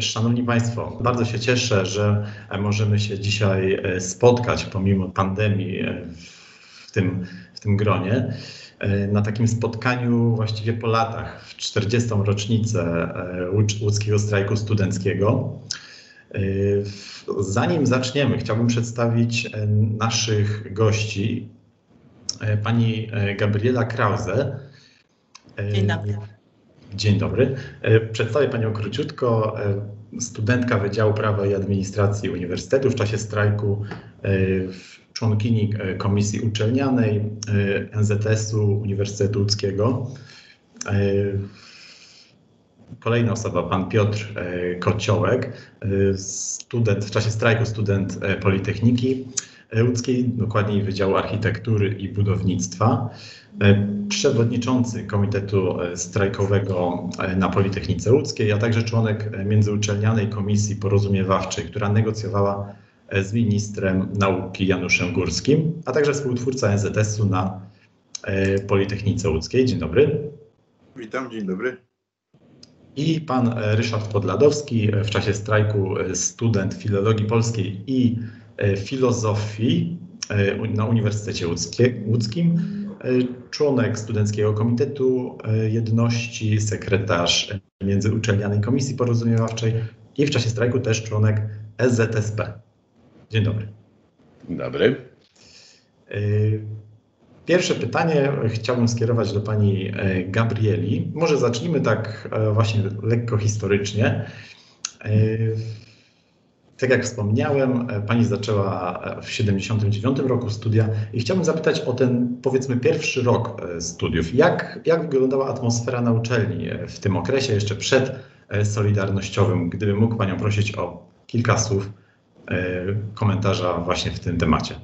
Szanowni Państwo, bardzo się cieszę, że możemy się dzisiaj spotkać pomimo pandemii w tym, w tym gronie. Na takim spotkaniu właściwie po latach, w 40. rocznicę łódzkiego strajku studenckiego. Zanim zaczniemy, chciałbym przedstawić naszych gości. Pani Gabriela Krause. Dzień dobry. Dzień dobry. Przedstawię Panią króciutko. Studentka Wydziału Prawa i Administracji Uniwersytetu w czasie strajku członkini Komisji Uczelnianej NZS-u Uniwersytetu Łódzkiego. Kolejna osoba, pan Piotr Kociołek, student w czasie strajku student Politechniki Łódzkiej, dokładniej Wydziału Architektury i Budownictwa, przewodniczący Komitetu Strajkowego na Politechnice Łódzkiej, a także członek Międzyuczelnianej Komisji Porozumiewawczej, która negocjowała z ministrem nauki Januszem Górskim, a także współtwórca NZS-u na Politechnice Łódzkiej. Dzień dobry. Witam, dzień dobry. I pan Ryszard Podladowski, w czasie strajku student filologii polskiej i filozofii na Uniwersytecie Łódzkim, członek Studenckiego Komitetu Jedności, sekretarz Międzyuczelnianej Komisji Porozumiewawczej i w czasie strajku też członek SZSP. Dzień dobry. Dzień dobry. Pierwsze pytanie chciałbym skierować do pani Gabrieli. Może zacznijmy tak właśnie lekko historycznie. Tak jak wspomniałem, pani zaczęła w 79 roku studia i chciałbym zapytać o ten powiedzmy pierwszy rok studiów. Jak, jak wyglądała atmosfera na uczelni w tym okresie, jeszcze przed Solidarnościowym? Gdybym mógł panią prosić o kilka słów komentarza właśnie w tym temacie.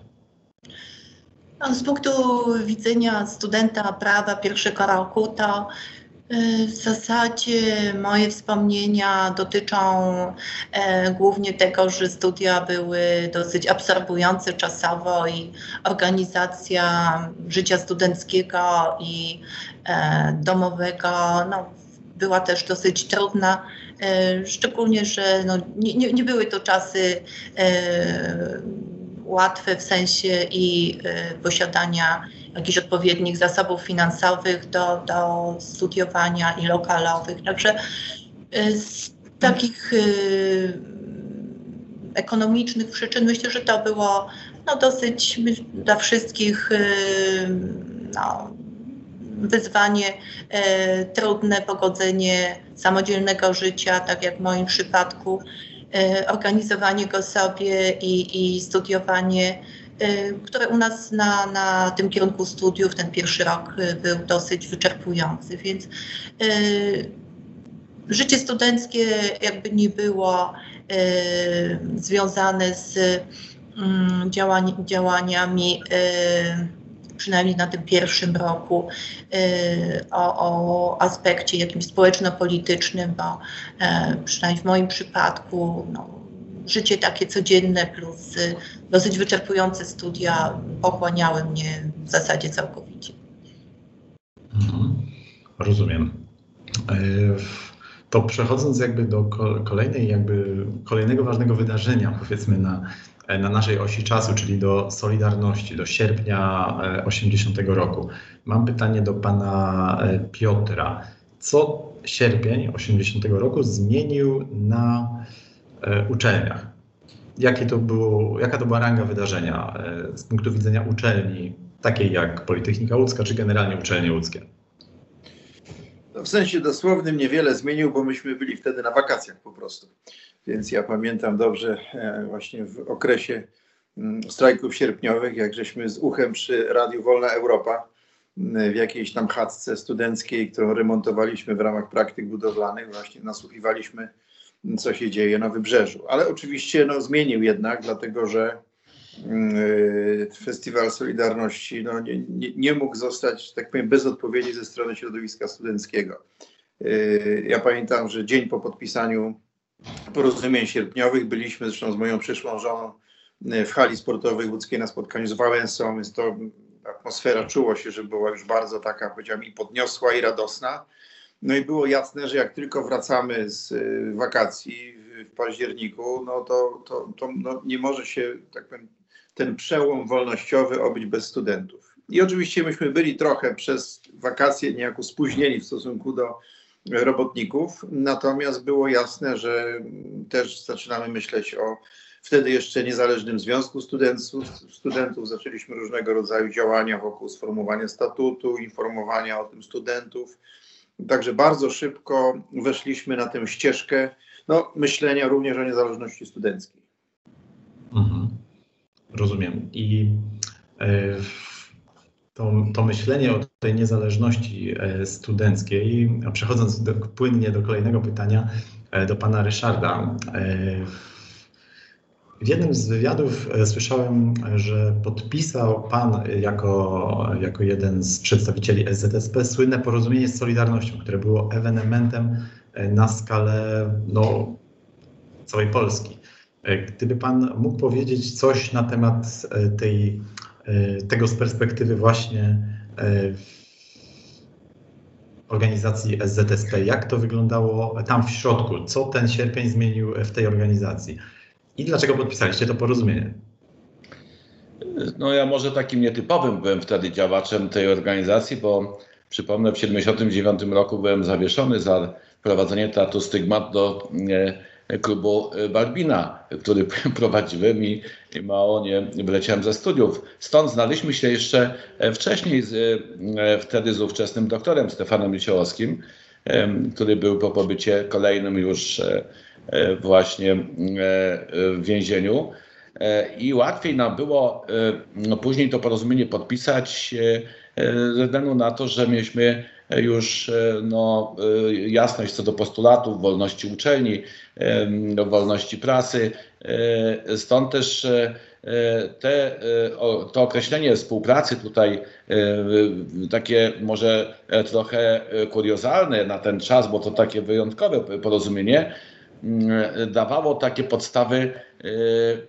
Z punktu widzenia studenta prawa pierwszego roku, to w zasadzie moje wspomnienia dotyczą e, głównie tego, że studia były dosyć absorbujące czasowo i organizacja życia studenckiego i e, domowego no, była też dosyć trudna, e, szczególnie, że no, nie, nie, nie, były to czasy łatwe w sensie i posiadania jakichś odpowiednich zasobów finansowych do, do studiowania i lokalowych. Także z takich y, ekonomicznych przyczyn myślę, że to było no, dosyć dla wszystkich y, no, wyzwanie y, trudne, pogodzenie samodzielnego życia, tak jak w moim przypadku, organizowanie go sobie i, i studiowanie które u nas na, na tym kierunku studiów ten pierwszy rok był dosyć wyczerpujący, więc y, życie studenckie jakby nie było y, związane z y, działań, działaniami przynajmniej na tym pierwszym roku, o, o aspekcie jakimś społeczno-politycznym, bo przynajmniej w moim przypadku no, życie takie codzienne plus y, dosyć wyczerpujące studia pochłaniały mnie w zasadzie całkowicie. Mhm. Rozumiem. E, to przechodząc jakby do kolejnej, jakby kolejnego ważnego wydarzenia, powiedzmy na, na naszej osi czasu, czyli do Solidarności, do sierpnia 80 e, roku. Mam pytanie do pana e, Piotra. Co sierpień 80 roku zmienił na E, uczelniach. Jakie to było, jaka to była ranga wydarzenia e, z punktu widzenia uczelni, takiej jak Politechnika Łódzka, czy generalnie uczelnie łódzkie? No w sensie dosłownym niewiele zmienił, bo myśmy byli wtedy na wakacjach po prostu. Więc ja pamiętam dobrze e, właśnie w okresie mm, strajków sierpniowych, jak żeśmy z uchem przy Radiu Wolna Europa w jakiejś tam chatce studenckiej, którą remontowaliśmy w ramach praktyk budowlanych, właśnie nasłuchiwaliśmy co się dzieje na wybrzeżu. Ale oczywiście no, zmienił jednak, dlatego że yy, Festiwal Solidarności no, nie, nie, nie, mógł zostać, tak powiem, bez odpowiedzi ze strony środowiska studenckiego. Yy, ja pamiętam, że dzień po podpisaniu porozumień sierpniowych byliśmy zresztą z moją przyszłą żoną yy, w hali sportowej łódzkiej na spotkaniu z Wałęsą, więc to atmosfera czuło się, że była już bardzo taka, powiedziałbym, i podniosła, i radosna. No i było jasne, że jak tylko wracamy z y, wakacji w październiku, no to, to, to no nie może się, tak powiem, ten przełom wolnościowy obyć bez studentów. I oczywiście myśmy byli trochę przez wakacje niejako spóźnieni w stosunku do robotników, natomiast było jasne, że też zaczynamy myśleć o wtedy jeszcze niezależnym Związku Studentów. Studentów zaczęliśmy różnego rodzaju działania wokół sformułowania statutu, informowania o tym studentów. Także bardzo szybko weszliśmy na tę ścieżkę no, myślenia również o niezależności studenckiej. Mhm. Rozumiem. I e, to, to, myślenie o tej niezależności e, studenckiej, przechodząc do, płynnie do kolejnego pytania e, do pana Ryszarda. W jednym z wywiadów słyszałem, że podpisał Pan jako, jako jeden z przedstawicieli SZSP słynne porozumienie z Solidarnością, które było ewenementem na skalę no, całej Polski. Gdyby Pan mógł powiedzieć coś na temat tej, tego z perspektywy właśnie organizacji SZSP, jak to wyglądało tam w środku, co ten sierpień zmienił w tej organizacji? I dlaczego podpisaliście to porozumienie? No ja może takim nietypowym byłem wtedy działaczem tej organizacji, bo przypomnę, w 1979 roku byłem zawieszony za wprowadzenie teatru stygmat do e, klubu Balbina, który prowadziłem i, mało nie wyleciałem ze studiów. Stąd znaliśmy się jeszcze wcześniej, z, e, wtedy z ówczesnym doktorem Stefanem Miciołowskim, który był po pobycie kolejnym już e, E, właśnie e, w więzieniu. E, I łatwiej nam było no później to porozumienie podpisać ze względu na to, że mieliśmy już no, jasność co do postulatów wolności uczelni, wolności prasy. Stąd też te, to określenie współpracy tutaj takie może trochę kuriozalne na ten czas, bo to takie wyjątkowe porozumienie, dawało takie podstawy, e,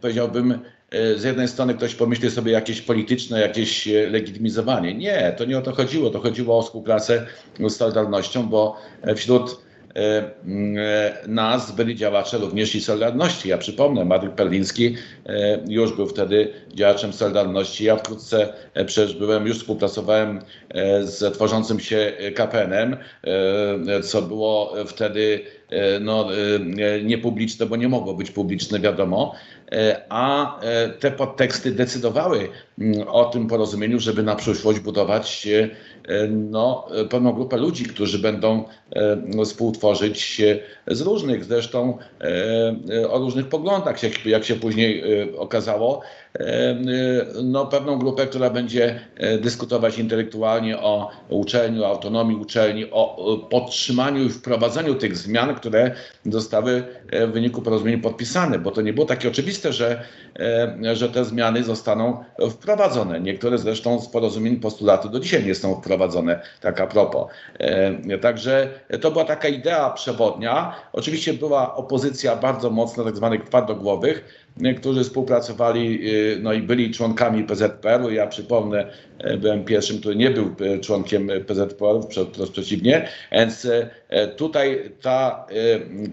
powiedziałbym, e, z jednej strony ktoś pomyśli sobie jakieś polityczne, jakieś e, legitymizowanie. Nie, to nie o to chodziło. To chodziło o współpracę z Solidarnością, bo wśród E, e, nas byli działacze również i Solidarności. Ja przypomnę, Marek Perliński e, już był wtedy działaczem Solidarności. Ja wkrótce przecież byłem, już współpracowałem z tworzącym się KPN-em, co było wtedy no, niepubliczne, bo nie mogło być publiczne, wiadomo. A te podteksty decydowały mm, o tym porozumieniu, żeby na przyszłość budować E, no, pewną grupę ludzi, którzy będą e, współtworzyć z różnych, zresztą e, o różnych poglądach, jak się później okazało, no, pewną grupę, która będzie dyskutować intelektualnie o uczelni, o autonomii uczelni, o podtrzymaniu i wprowadzeniu tych zmian, które zostały w wyniku porozumienia podpisane, bo to nie było takie oczywiste, że, że te zmiany zostaną wprowadzone. Niektóre zresztą z porozumień postulaty do dzisiaj nie są wprowadzone, tak a propos. Także to była taka idea przewodnia. Oczywiście była opozycja bardzo mocna, tak zwanych twardogłowych, którzy współpracowali no i byli członkami PZPR-u. Ja przypomnę, e, byłem pierwszym, który nie był e, członkiem PZPR-u, wprost przeciwnie. Więc e, tutaj ta,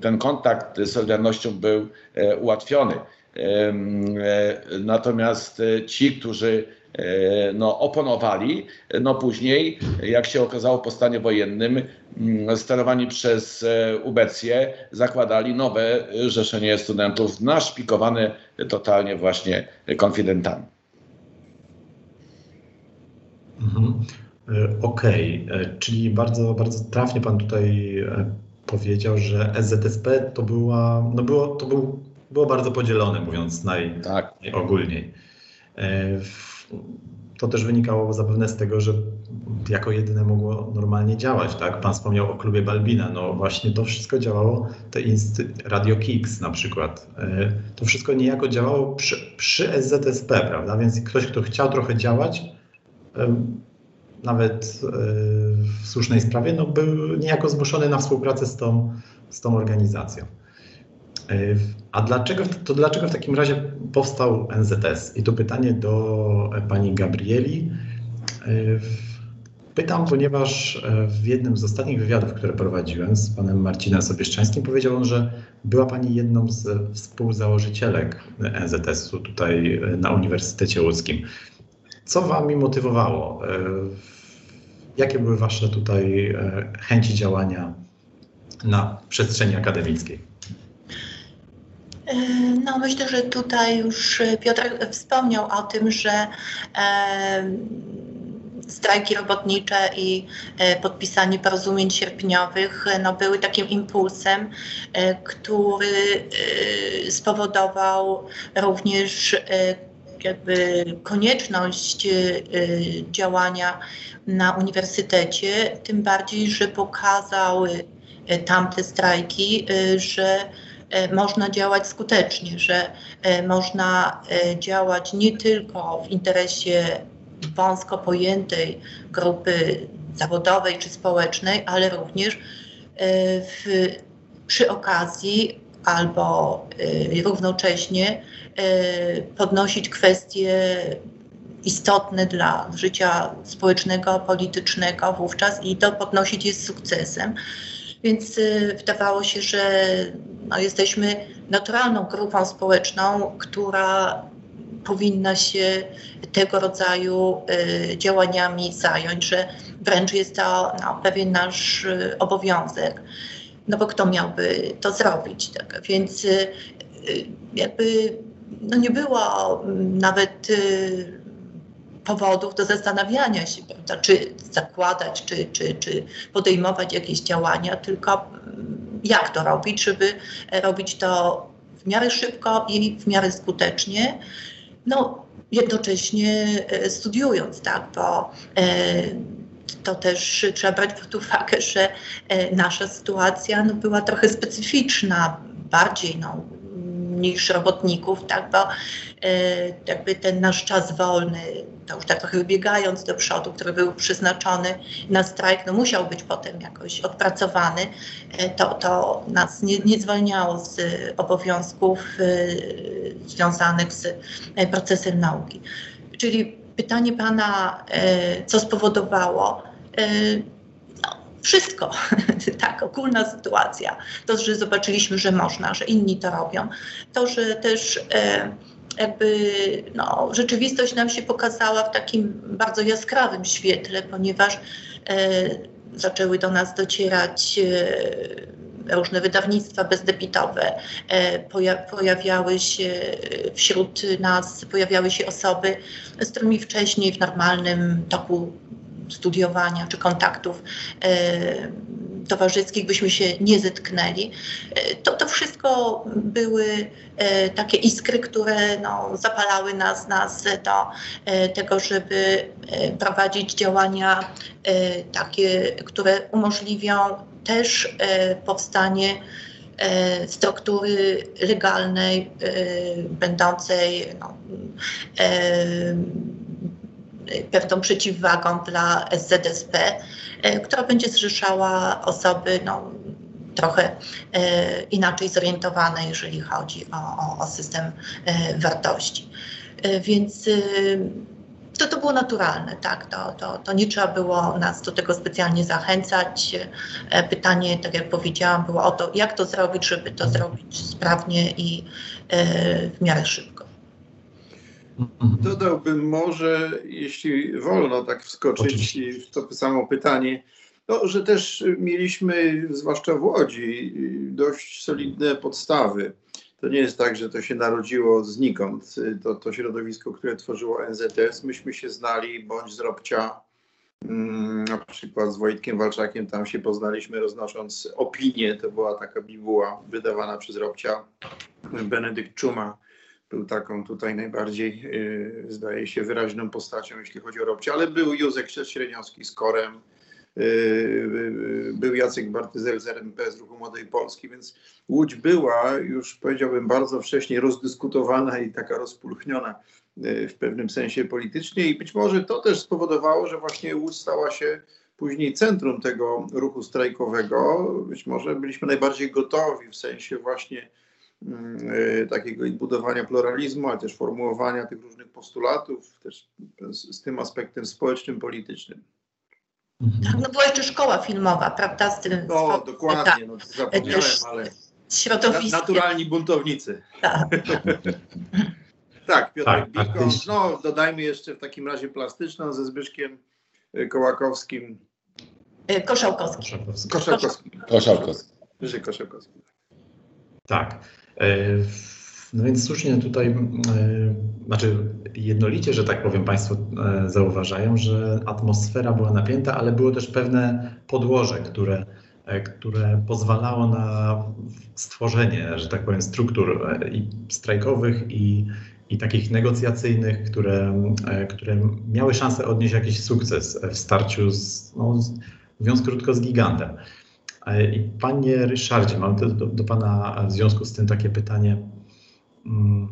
ten kontakt z Solidarnością był ułatwiony. Natomiast ci, którzy no, oponowali, no później, jak się okazało po stanie wojennym, mm, sterowani przez ubecję, zakładali nowe rzeszenie studentów naszpikowane totalnie właśnie konfidentami. Mhm. Okej, okay. czyli bardzo, bardzo trafnie Pan tutaj powiedział, że SZSP to była, no było, to był, było bardzo podzielone, mówiąc naj, tak. najogólniej. To też wynikało zapewne z tego, że jako jedyne mogło normalnie działać, tak? Pan wspomniał o klubie Balbina, no właśnie to wszystko działało, te Radio Kicks na przykład, e, to wszystko niejako działało przy, przy SZSP, prawda? Więc ktoś, kto chciał trochę działać, nawet e, w słusznej sprawie, no był niejako zmuszony na współpracę z tą, z tą organizacją. E, a dlaczego, to dlaczego w takim razie powstał NZS? I to pytanie do pani Gabrieli. E, Pytam, ponieważ e, w jednym z ostatnich wywiadów, które prowadziłem z panem Marcinem Sobieszczańskim, powiedział on, że była pani jedną z współzałożycielek NZS-u tutaj e, na Uniwersytecie Łódzkim. Co wami motywowało? E, jakie były wasze tutaj chęci działania na przestrzeni akademickiej? No, myślę, że tutaj już Piotr wspomniał o tym, że strajki robotnicze i e, podpisanie porozumień sierpniowych no, były takim impulsem, e, który e, spowodował również jakby konieczność działania na uniwersytecie, tym bardziej, że pokazały tamte strajki, że można działać skutecznie, że można działać nie tylko w interesie wąsko pojętej grupy zawodowej czy społecznej, ale również e, w, przy okazji albo e, równocześnie e, podnosić kwestie istotne dla życia społecznego, politycznego wówczas i to podnosić je z sukcesem. Więc wydawało się, że no, jesteśmy naturalną grupą społeczną, która powinna się tego rodzaju y, działaniami zająć, że wręcz jest to no, pewien nasz y, obowiązek. No bo kto miałby to zrobić? Tak? Więc y, jakby no nie było mm, nawet powodów do zastanawiania się, prawda, czy zakładać, czy, czy, czy podejmować jakieś działania, tylko mm, jak to robić, żeby robić to w miarę szybko i w miarę skutecznie. No, jednocześnie e, studiując, tak, bo e, to też trzeba brać pod uwagę, że e, nasza sytuacja no, była trochę specyficzna, bardziej no, niż robotników, tak, bo e, jakby ten nasz czas wolny, to już tak trochę wybiegając do przodu, który był przeznaczony na strajk, no musiał być potem jakoś odpracowany, e, to, to nas nie, nie zwalniało z obowiązków e, związanych z procesem nauki. Czyli pytanie pana, co spowodowało, wszystko, tak, ogólna sytuacja. To, że zobaczyliśmy, że można, że inni to robią. To, że też e, jakby no, rzeczywistość nam się pokazała w takim bardzo jaskrawym świetle, ponieważ e, zaczęły do nas docierać e, różne wydawnictwa bezdebitowe, e, poja pojawiały się wśród nas, pojawiały się osoby, z którymi wcześniej w normalnym toku studiowania czy kontaktów e, towarzyskich byśmy się nie zetknęli. E, to, to wszystko były e, takie iskry, które no, zapalały nas, nas do tego, żeby prowadzić działania takie, które umożliwią też powstanie struktury legalnej, będącej no, pewną przeciwwagą dla SZSP, e, która będzie zrzeszała osoby no, trochę e, inaczej zorientowane, jeżeli chodzi o, o, o system e, wartości. Więc to, to było naturalne, tak, to, to, to nie trzeba było nas do tego specjalnie zachęcać. Pytanie, tak jak powiedziałam, było o to, jak to zrobić, żeby to zrobić sprawnie i w miarę szybko. Mhm. Dodałbym może, jeśli wolno tak wskoczyć w to samo pytanie, no, że też mieliśmy, zwłaszcza w Łodzi, dość solidne podstawy. To nie jest tak, że to się narodziło znikąd. To, to środowisko, które tworzyło NZS, myśmy się znali bądź z Robcia, mm, na przykład z Wojtkiem Walczakiem, tam się poznaliśmy roznosząc opinię, to była taka bibuła wydawana przez Robcia, Benedykt Czuma był taką tutaj najbardziej, y, zdaje się, wyraźną postacią, jeśli chodzi o Robcie, ale był Józek Średniowski z Korem, y, y, był Jacek Bartyzel z RMP z Ruchu Młodej Polski, więc Łódź była już powiedziałbym bardzo wcześnie rozdyskutowana i taka rozpulchniona w pewnym sensie politycznie i być może to też spowodowało, że właśnie Łódź stała się później centrum tego ruchu strajkowego. Być może byliśmy najbardziej gotowi w sensie właśnie Mm, y, takiego budowania pluralizmu, ale też formułowania tych różnych postulatów, też z, z tym aspektem społecznym, politycznym. Tak, no była jeszcze szkoła filmowa, prawda? Z tym No, z- dokładnie, tak, no, zapomniałem, ale środowiskiem. naturalni buntownicy. Tak. Tak, Piotr Tak, Bikon, no dodajmy jeszcze w takim razie plastyczną ze Zbyszkiem y, Kołakowskim, Y, Koszałkowski. Koszakowski. Koszałkowskim. Koszałkowski. Zbyszek Koszałkowski. Tak. E, No więc słusznie tutaj, e, znaczy jednolicie, że tak powiem, Państwo e, zauważają, że atmosfera była napięta, ale było też pewne podłoże, które, które pozwalało na stworzenie, że tak powiem, struktur i strajkowych i, i takich negocjacyjnych, które, które miały szansę odnieść jakiś sukces w starciu z, no, mówiąc krótko, z gigantem. E, I panie Ryszardzie, mam do, do, pana w związku z tym takie pytanie. Mm,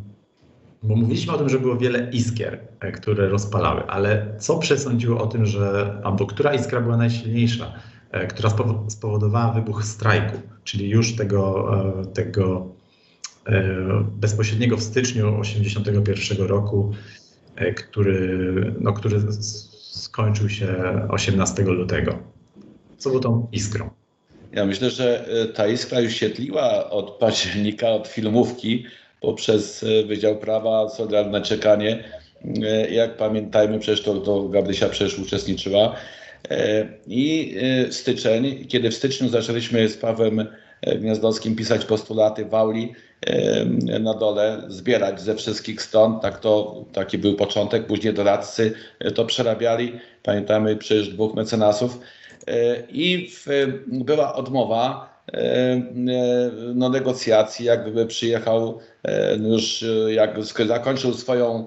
Bo mówiliśmy o tym, że było wiele iskier, e, które rozpalały, ale co przesądziło o tym, że albo która iskra była najsilniejsza, e, która spowo- spowodowała wybuch strajku, czyli już tego, tego bezpośredniego w styczniu 1981 roku, który, no, który skończył się 18 lutego. Co było tą iskrą? Ja myślę, że e, ta iskra już świetliła od października, od filmówki poprzez e, Wydział Prawa, Solidarne Czekanie. E, Jak pamiętajmy, przecież to, to Gabrysia przecież uczestniczyła. I styczeń, kiedy w styczniu zaczęliśmy z Pawłem Gniazdowskim pisać postulaty w auli e, na dole, zbierać ze wszystkich stron, tak to, taki był początek, później doradcy to przerabiali. Pamiętamy przecież dwóch mecenasów. E, I w, była odmowa e, e, no, negocjacji, jak gdyby przyjechał już, jak zakończył swoją,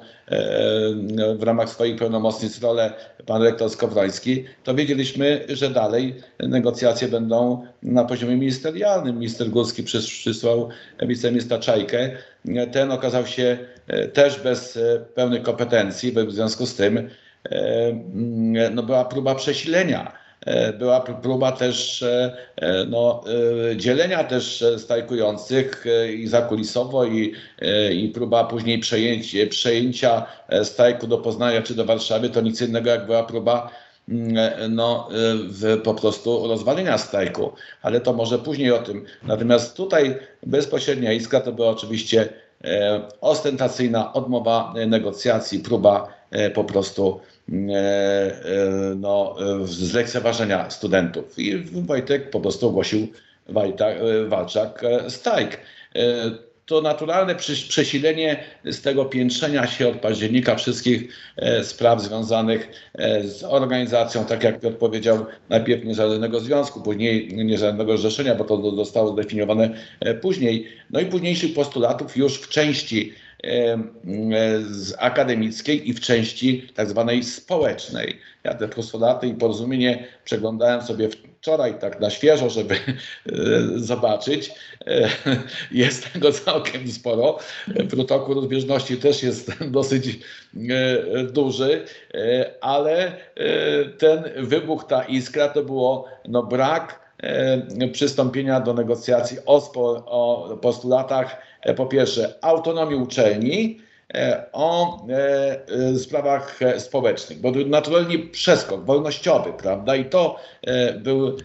w ramach swoich pełnomocnic rolę pan rektor Skowroński, to wiedzieliśmy, że dalej negocjacje będą na poziomie ministerialnym. Minister Górski przys- przysłał wiceministra Czajkę. Ten okazał się też bez pełnych kompetencji, w związku z tym no, była próba przesilenia. E, Była pr- próba też e, e, no, dzielenia też strajkujących i zakulisowo i, i próba później przejęcia, strajku do Poznania czy do Warszawy to nic innego jak była próba mm, no, w, po prostu rozwalenia strajku, ale to może później o tym. Natomiast tutaj bezpośrednia iskra to była oczywiście ostentacyjna odmowa negocjacji, próba po prostu no, e, zlekceważenia studentów. I Wojtek po prostu ogłosił e, Walczak e, strajk. To naturalne przesilenie z tego piętrzenia się od października wszystkich spraw związanych z organizacją, tak jak Piotr powiedział, najpierw Niezależnego Związku, później Niezależnego Zrzeszenia, bo to zostało zdefiniowane później, no i późniejszych postulatów już w części z akademickiej i w części tak zwanej społecznej. Ja te postulaty i porozumienie przeglądałem sobie wczoraj tak na świeżo, żeby e, zobaczyć. E, Jest tego całkiem sporo. Protokół rozbieżności też jest dosyć e, duży, e, ale e, ten wybuch, ta iskra to było no, brak e, przystąpienia do negocjacji o, o postulatach e, po pierwsze autonomii uczelni, e, o e, e, sprawach e, społecznych, bo naturalnie przeskok wolnościowy, prawda? I to e, był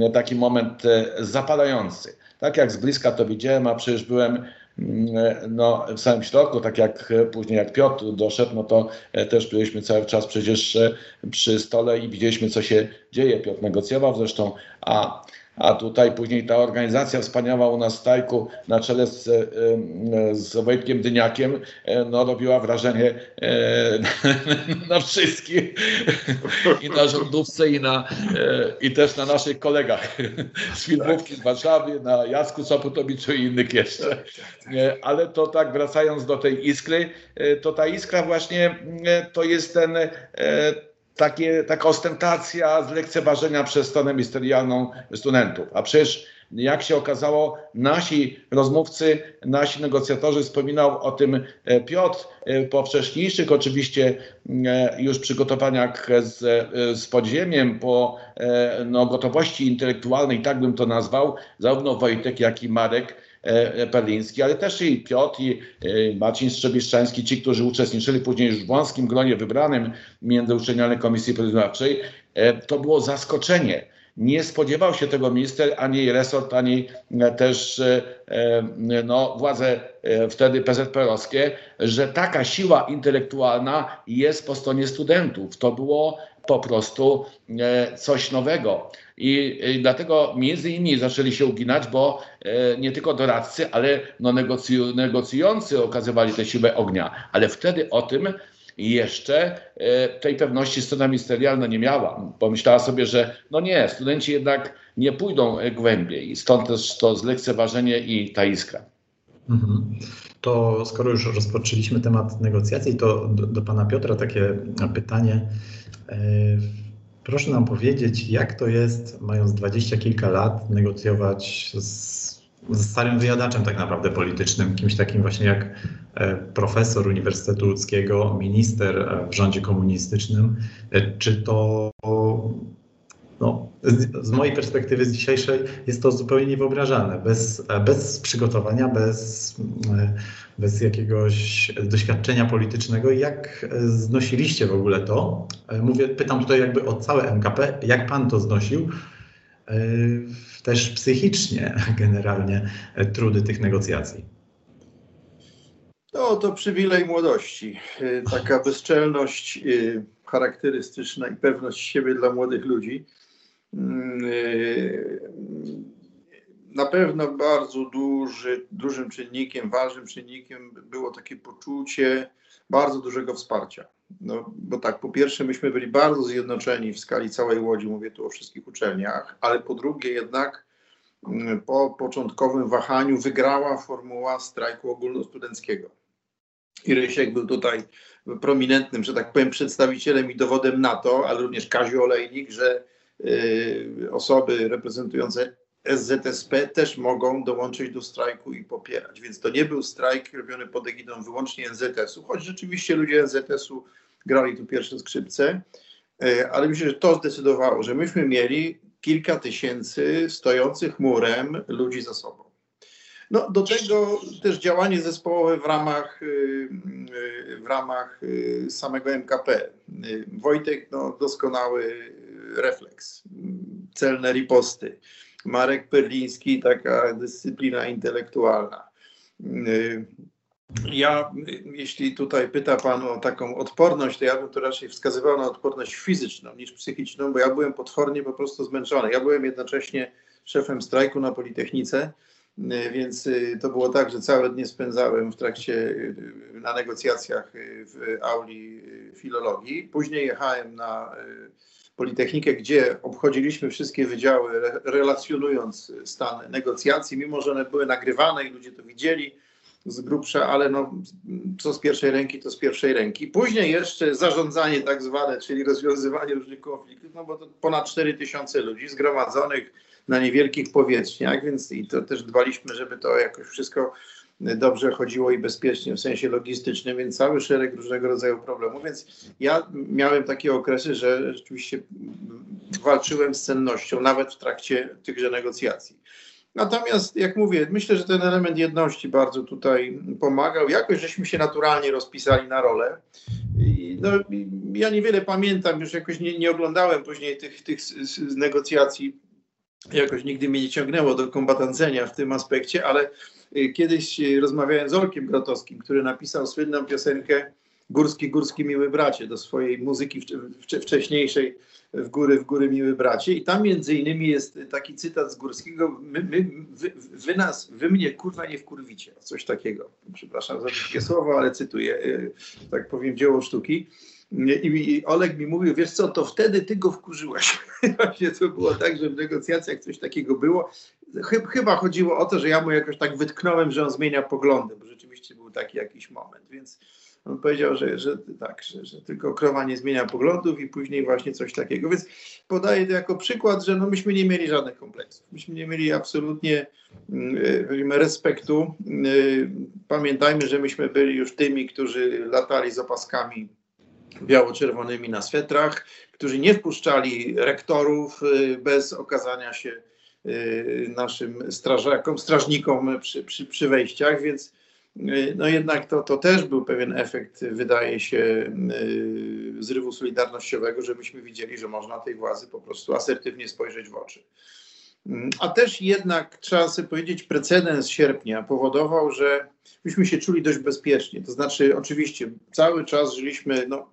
e, taki moment e, zapalający. Tak jak z bliska to widziałem, a przecież byłem mm, e, no, w samym środku, tak jak e, później jak Piotr doszedł, no to e, też byliśmy cały czas przecież e, przy stole i widzieliśmy, co się dzieje. Piotr negocjował zresztą, a, a tutaj później ta organizacja wspaniała u nas w Stajku na czele z, e, z Wojtkiem Dyniakiem e, no, robiła wrażenie e, na wszystkich i na rządówce i, na, i też na naszych kolegach z filmówki z Warszawy, na Jacku Sopotowiczu i innych jeszcze. Ale to tak wracając do tej iskry, to ta iskra właśnie to jest ten takie, taka ostentacja zlekceważenia przez stronę ministerialną studentów. A przecież jak się okazało, nasi rozmówcy, nasi negocjatorzy, wspominał o tym e, Piotr, e, po wcześniejszych oczywiście e, już przygotowaniach z, z podziemiem, po no, gotowości intelektualnej, tak bym to nazwał, zarówno Wojtek, jak i Marek Perliński, ale też i Piotr i Marcin Strzebiszczański, ci, którzy uczestniczyli później już w wąskim gronie wybranym międzyuczelnianej Komisji Poznawczej, to było zaskoczenie nie spodziewał się tego minister, ani resort, ani e, też e, e, no, władze wtedy PZPR-owskie, że taka siła intelektualna jest po stronie studentów. To było po prostu coś nowego. I, dlatego między innymi zaczęli się uginać, bo nie tylko doradcy, ale no negocjujący okazywali tę siłę ognia. Ale wtedy o tym jeszcze e, tej pewności strona ministerialna nie miała. Pomyślała sobie, że no nie, studenci jednak nie pójdą głębiej stąd też to zlekceważenie i ta iskra. Mhm. To skoro już rozpoczęliśmy temat negocjacji, to do, do pana Piotra takie pytanie. E, proszę nam powiedzieć, jak to jest, mając dwadzieścia kilka lat, negocjować z starym wyjadaczem tak naprawdę politycznym, kimś takim właśnie jak e, profesor Uniwersytetu Łódzkiego, minister e, w rządzie komunistycznym. Czy to no, z, z, mojej perspektywy z dzisiejszej jest to zupełnie niewyobrażalne. Bez, bez przygotowania, bez, bez jakiegoś doświadczenia politycznego. Jak znosiliście w ogóle to? Mówię, pytam tutaj jakby o całe MKP. Jak pan to znosił? też psychicznie generalnie trudy tych negocjacji. No, to przywilej młodości. Taka bezczelność charakterystyczna i pewność siebie dla młodych ludzi. Na pewno bardzo duży, dużym czynnikiem, ważnym czynnikiem było takie poczucie bardzo dużego wsparcia. No, bo tak, po pierwsze, myśmy byli bardzo zjednoczeni w skali całej Łodzi, mówię tu o wszystkich uczelniach, ale po drugie jednak mm, po początkowym wahaniu wygrała formuła strajku ogólnostudenckiego. I Rysiek był tutaj prominentnym, że tak powiem, przedstawicielem i dowodem na to, ale również Kaziu Olejnik, że y, osoby reprezentujące SZSP też mogą dołączyć do strajku i popierać. Więc to nie był strajk robiony pod egidą wyłącznie NZS-u, choć rzeczywiście ludzie NZS-u grali tu pierwsze skrzypce, e, ale myślę, że to zdecydowało, że myśmy mieli kilka tysięcy stojących murem ludzi za sobą. No, do tego też działanie zespołowe w ramach, y, y, w ramach y, samego MKP. Wojtek, no, doskonały refleks, celne riposty. Marek Perliński, taka dyscyplina intelektualna. Ja, jeśli tutaj pyta Pan o taką odporność, to ja bym to raczej wskazywał na odporność fizyczną niż psychiczną, bo ja byłem potwornie po prostu zmęczony. Ja byłem jednocześnie szefem strajku na Politechnice, więc y, to było tak, że całe dnie spędzałem w trakcie, y, na negocjacjach y, w auli filologii. Później jechałem na Politechnikę, gdzie obchodziliśmy wszystkie wydziały, relacjonując stan negocjacji, mimo że one były nagrywane i ludzie to widzieli z grubsza, ale no, co z pierwszej ręki, to z pierwszej ręki. Później jeszcze zarządzanie tak zwane, czyli rozwiązywanie różnych konfliktów, no bo to ponad 4 tysiące ludzi zgromadzonych na niewielkich powierzchniach, więc i to też dbaliśmy, żeby to jakoś wszystko dobrze chodziło i bezpiecznie w sensie logistycznym, więc cały szereg różnego rodzaju problemów. Więc ja miałem takie okresy, że rzeczywiście walczyłem z cennością, nawet w trakcie tychże negocjacji. Natomiast, jak mówię, myślę, że ten element jedności bardzo tutaj pomagał. Jakoś żeśmy się naturalnie rozpisali na rolę. No, ja niewiele pamiętam, już jakoś nie, nie oglądałem później tych, tych negocjacji. Jakoś nigdy mnie nie ciągnęło do kombatancenia w tym aspekcie, ale y, kiedyś rozmawiałem z Olkiem Grotowskim, który napisał słynną piosenkę Górski, Górski, miły bracie do swojej muzyki wcześniejszej w góry, w góry, miły bracie. I tam między innymi jest taki cytat z Górskiego, my, my, wy, wy, nas, wy mnie kurwa nie wkurwicie, coś takiego. Przepraszam za takie słowo, ale cytuję, e, tak powiem, dzieło sztuki. I Oleg mi mówił, wiesz co, to wtedy ty go wkurzyłeś. Właśnie to było tak, że w negocjacjach coś takiego było. Chyba chodziło o to, że ja mu jakoś tak wytknąłem, że on zmienia poglądy, bo rzeczywiście był taki jakiś moment, więc on powiedział, że, że tak, że, że, tylko krowa nie zmienia poglądów i później właśnie coś takiego. Więc podaję to jako przykład, że no myśmy nie mieli żadnych kompleksów. Myśmy nie mieli absolutnie mm, respektu. Mm, pamiętajmy, że myśmy byli już tymi, którzy latali z opaskami biało-czerwonymi na swetrach, którzy nie wpuszczali rektorów y, bez okazania się naszym strażakom, strażnikom przy, przy, przy wejściach, więc no jednak to, to też był pewien efekt, wydaje się, zrywu solidarnościowego, że myśmy widzieli, że można tej władzy po prostu asertywnie spojrzeć w oczy. A też jednak trzeba sobie powiedzieć, precedens sierpnia powodował, że myśmy się czuli dość bezpiecznie. To znaczy, oczywiście, cały czas żyliśmy no,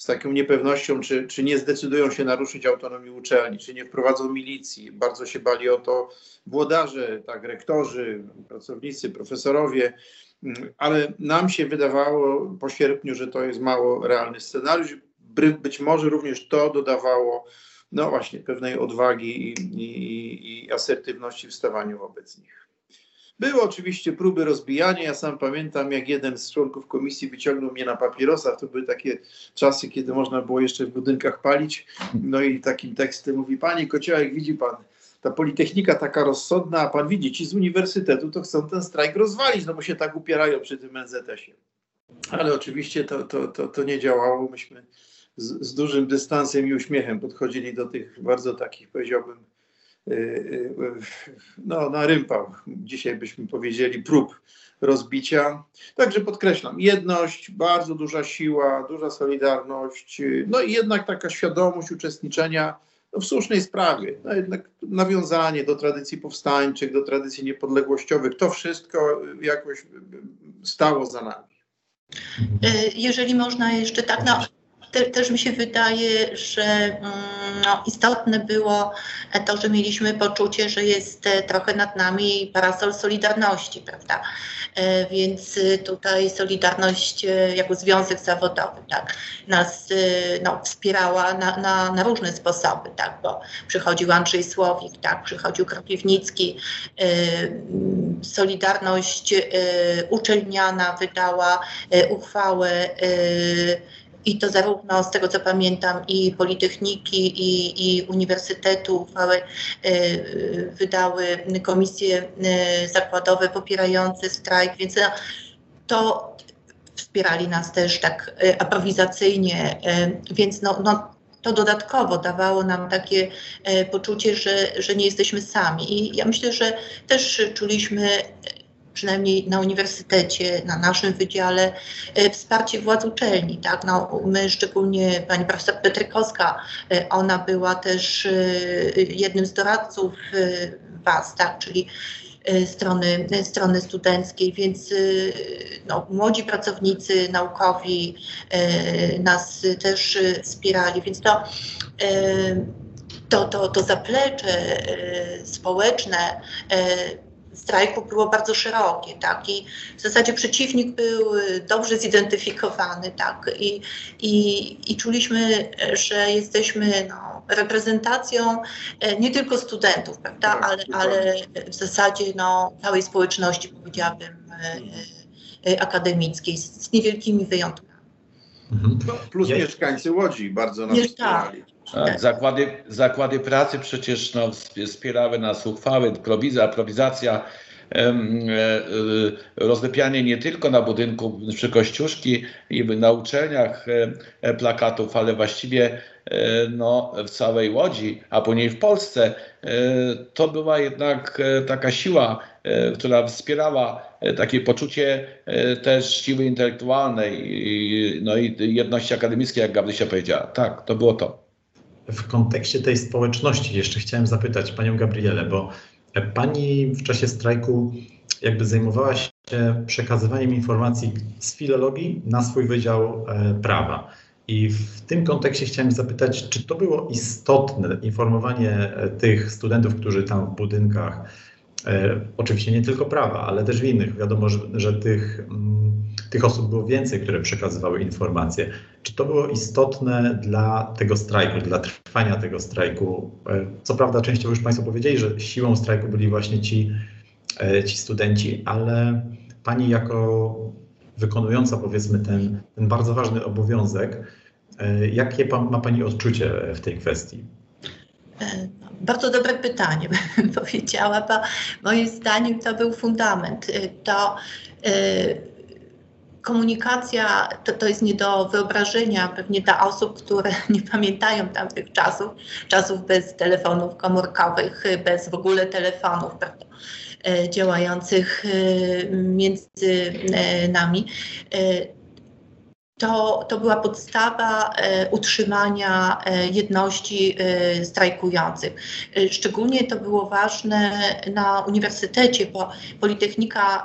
z taką niepewnością, czy, czy nie zdecydują się naruszyć autonomii uczelni, czy nie wprowadzą milicji. Bardzo się bali o to włodarze, tak, rektorzy, pracownicy, profesorowie, ale nam się wydawało po sierpniu, że to jest mało realny scenariusz. Być może również to dodawało no właśnie, pewnej odwagi i, i, i asertywności w stawaniu wobec nich. Były oczywiście próby rozbijania. Ja sam pamiętam, jak jeden z członków komisji wyciągnął mnie na papierosa. To były takie czasy, kiedy można było jeszcze w budynkach palić. No i takim tekstem mówi: Panie Kociołek, widzi pan, ta politechnika taka rozsądna, a pan widzi, ci z uniwersytetu to chcą ten strajk rozwalić, no bo się tak upierają przy tym NZS-ie. Ale oczywiście to, to, to, to nie działało. Myśmy z, z, dużym dystansem i uśmiechem podchodzili do tych bardzo takich, powiedziałbym, no, na rympał, dzisiaj byśmy powiedzieli, prób rozbicia. Także podkreślam, jedność, bardzo duża siła, duża solidarność, no i jednak taka świadomość uczestniczenia no, w słusznej sprawie. No jednak nawiązanie do tradycji powstańczych, do tradycji niepodległościowych, to wszystko jakoś stało za nami. Y, jeżeli można jeszcze tak, no, te, też mi się wydaje, że mm, no, istotne było to, że mieliśmy poczucie, że jest e, trochę nad nami parasol Solidarności, prawda? E, więc e, tutaj Solidarność jako związek zawodowy tak, nas no, wspierała na, na, na różne sposoby, tak, bo przychodził Andrzej Słowik, tak, przychodził Kropiwnicki, Solidarność uczelniana wydała uchwałę i to zarówno z tego co pamiętam i Politechniki i, i Uniwersytetu uchwały y, wydały komisje y, zakładowe popierające strajk, więc no, to wspierali nas też tak y, aprowizacyjnie, więc no, no to dodatkowo dawało nam takie poczucie, że, że nie jesteśmy sami. I ja myślę, że też czuliśmy przynajmniej na uniwersytecie, na naszym wydziale, e, wsparcie władz uczelni. Tak? No, my szczególnie pani profesor Petrykowska, e, ona była też e, jednym z doradców Was, tak? czyli strony, strony studenckiej, więc no, młodzi pracownicy naukowi nas też wspierali, więc to, to, to, to zaplecze społeczne strajku było bardzo szerokie, tak, i w zasadzie przeciwnik był dobrze zidentyfikowany, tak, i, i, i czuliśmy, że jesteśmy no, reprezentacją e, nie tylko studentów, prawda, tak, ale, ale w zasadzie no, całej społeczności, powiedziałabym, e, e, akademickiej, z niewielkimi wyjątkami. Mhm. No, plus mieszkańcy Łodzi bardzo nas wspierali. Tak, zakłady, zakłady pracy przecież no, wspierały nas uchwały, prowizja, aprowizacja, e, e, rozlepianie nie tylko na budynku przy Kościuszki i na uczelniach e, plakatów, ale właściwie no, w całej Łodzi, a później w Polsce. To była jednak taka siła, która wspierała takie poczucie też siły intelektualnej no i jedności akademickiej, jak Gabrysia powiedziała. Tak, to było to w kontekście tej społeczności jeszcze chciałem zapytać panią Gabrielę, bo pani w czasie strajku jakby zajmowała się przekazywaniem informacji z filologii na swój wydział e, prawa. I w tym kontekście chciałem zapytać, czy to było istotne informowanie e, tych studentów, którzy tam w budynkach, oczywiście nie tylko prawa, ale też w innych, wiadomo, że, że tych mm, tych osób było więcej, które przekazywały informacje. Czy to było istotne dla tego strajku, dla trwania tego strajku? E, co prawda, częściowo już Państwo powiedzieli, że siłą strajku byli właśnie ci, e, ci studenci, ale Pani jako wykonująca powiedzmy ten, ten bardzo ważny obowiązek, e, jakie ma Pani odczucie w tej kwestii? Bardzo dobre pytanie, bym powiedziała, bo moim zdaniem to był fundament. To komunikacja to, to jest nie do wyobrażenia pewnie dla osób, które nie pamiętają tamtych czasów, czasów bez telefonów komórkowych, bez w ogóle telefonów, prawda? E, działających między nami to, to była podstawa e, utrzymania e, jedności e, strajkujących. E, szczególnie to było ważne na uniwersytecie, bo Politechnika e,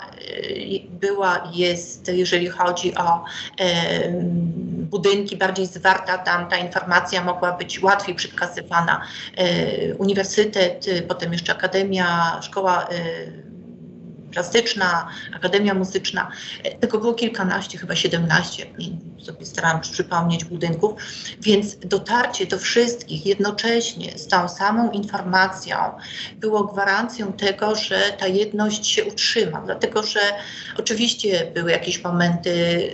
była, jest, jeżeli chodzi o e, budynki bardziej zwarta, tam ta informacja mogła być łatwiej przekazywana. Uniwersytet, potem jeszcze Akademia, Szkoła plastyczna, Akademia Muzyczna. Tego było kilkanaście, chyba siedemnaście, sobie starałam przypomnieć budynków, więc dotarcie do wszystkich jednocześnie z tą samą informacją było gwarancją tego, że ta jedność się utrzyma, dlatego że oczywiście były jakieś momenty,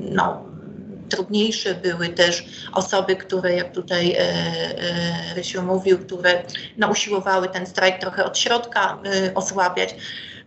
no, trudniejsze były też osoby, które, jak tutaj e, e, Rysiu mówił, które no, usiłowały ten strajk trochę od środka e, osłabiać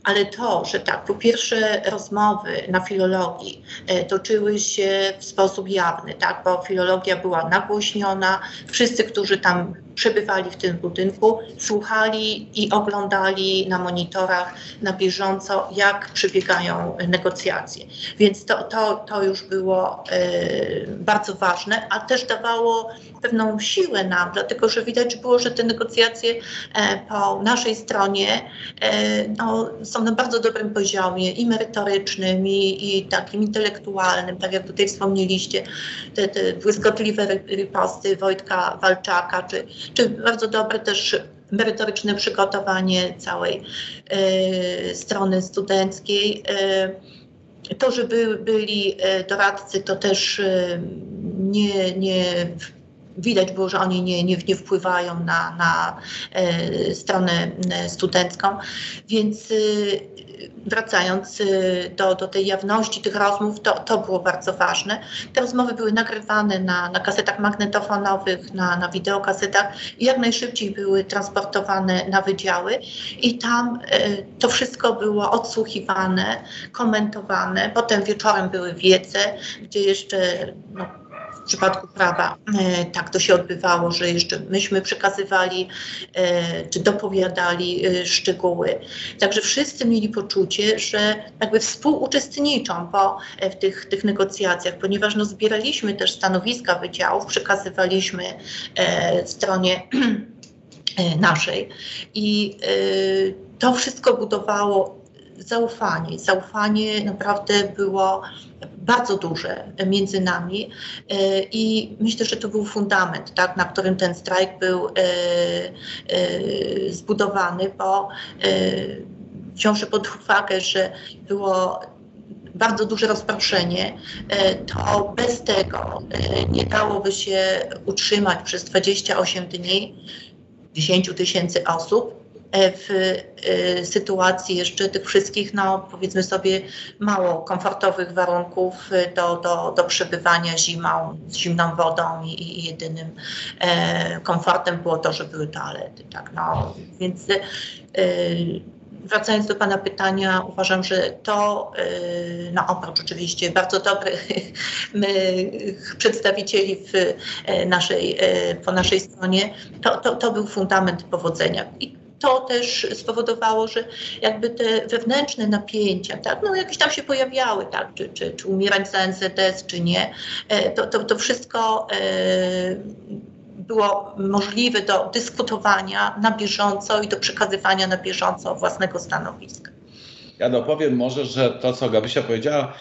ale to, że tak, po pierwsze rozmowy na filologii e, toczyły się w sposób jawny, tak, bo filologia była nagłośniona, wszyscy, którzy tam przebywali w tym budynku, słuchali i oglądali na monitorach na bieżąco, jak przebiegają negocjacje. Więc to, to, to już było e, bardzo ważne, a też dawało pewną siłę nam, dlatego że widać było, że te negocjacje e, po naszej stronie e, no, są na bardzo dobrym poziomie i merytorycznym, i, i takim intelektualnym, tak jak tutaj wspomnieliście, te, te błyskotliwe riposty Wojtka Walczaka, czy, czy bardzo dobre też merytoryczne przygotowanie całej e, strony studenckiej. E, to, że by, byli e, doradcy, to też nie, nie widać było, że oni nie, nie, nie wpływają na, na stronę studencką, więc wracając y, do, do tej jawności tych rozmów, to, to było bardzo ważne. Te rozmowy były nagrywane na, na kasetach magnetofonowych, na, na wideokasetach i jak najszybciej były transportowane na wydziały i tam y, to wszystko było odsłuchiwane, komentowane. Potem wieczorem były wiece, gdzie jeszcze no, w przypadku prawa e, tak to się odbywało, że jeszcze myśmy przekazywali e, czy dopowiadali e, szczegóły. Także wszyscy mieli poczucie, że jakby współuczestniczą po, w tych, tych negocjacjach, ponieważ no, zbieraliśmy też stanowiska wydziałów, przekazywaliśmy stronie naszej i to wszystko budowało zaufanie. Zaufanie naprawdę było bardzo duże między nami e, i myślę, że to był fundament, tak, na którym ten strajk był e, e, zbudowany, bo wziąwszy pod uwagę, że było bardzo duże rozproszenie, to bez tego nie dałoby się utrzymać przez 28 dni 10 tysięcy osób w e, sytuacji jeszcze tych wszystkich, no powiedzmy sobie, mało komfortowych warunków do, do, do przebywania zimą, z zimną wodą i, i jedynym e, komfortem było to, że były toalety, tak, no, więc e, wracając do Pana pytania, uważam, że to, no oprócz oczywiście bardzo dobrych przedstawicieli w naszej, po naszej stronie, to, to, to był fundament powodzenia. I to też spowodowało, że jakby te wewnętrzne napięcia, tak, no jakieś tam się pojawiały, tak, czy, czy, czy umierać za NZS, czy nie, e, to, to, to wszystko e, było możliwe do dyskutowania na bieżąco i do przekazywania na bieżąco własnego stanowiska. Ja dopowiem może, że to, co Gabrysia powiedziała,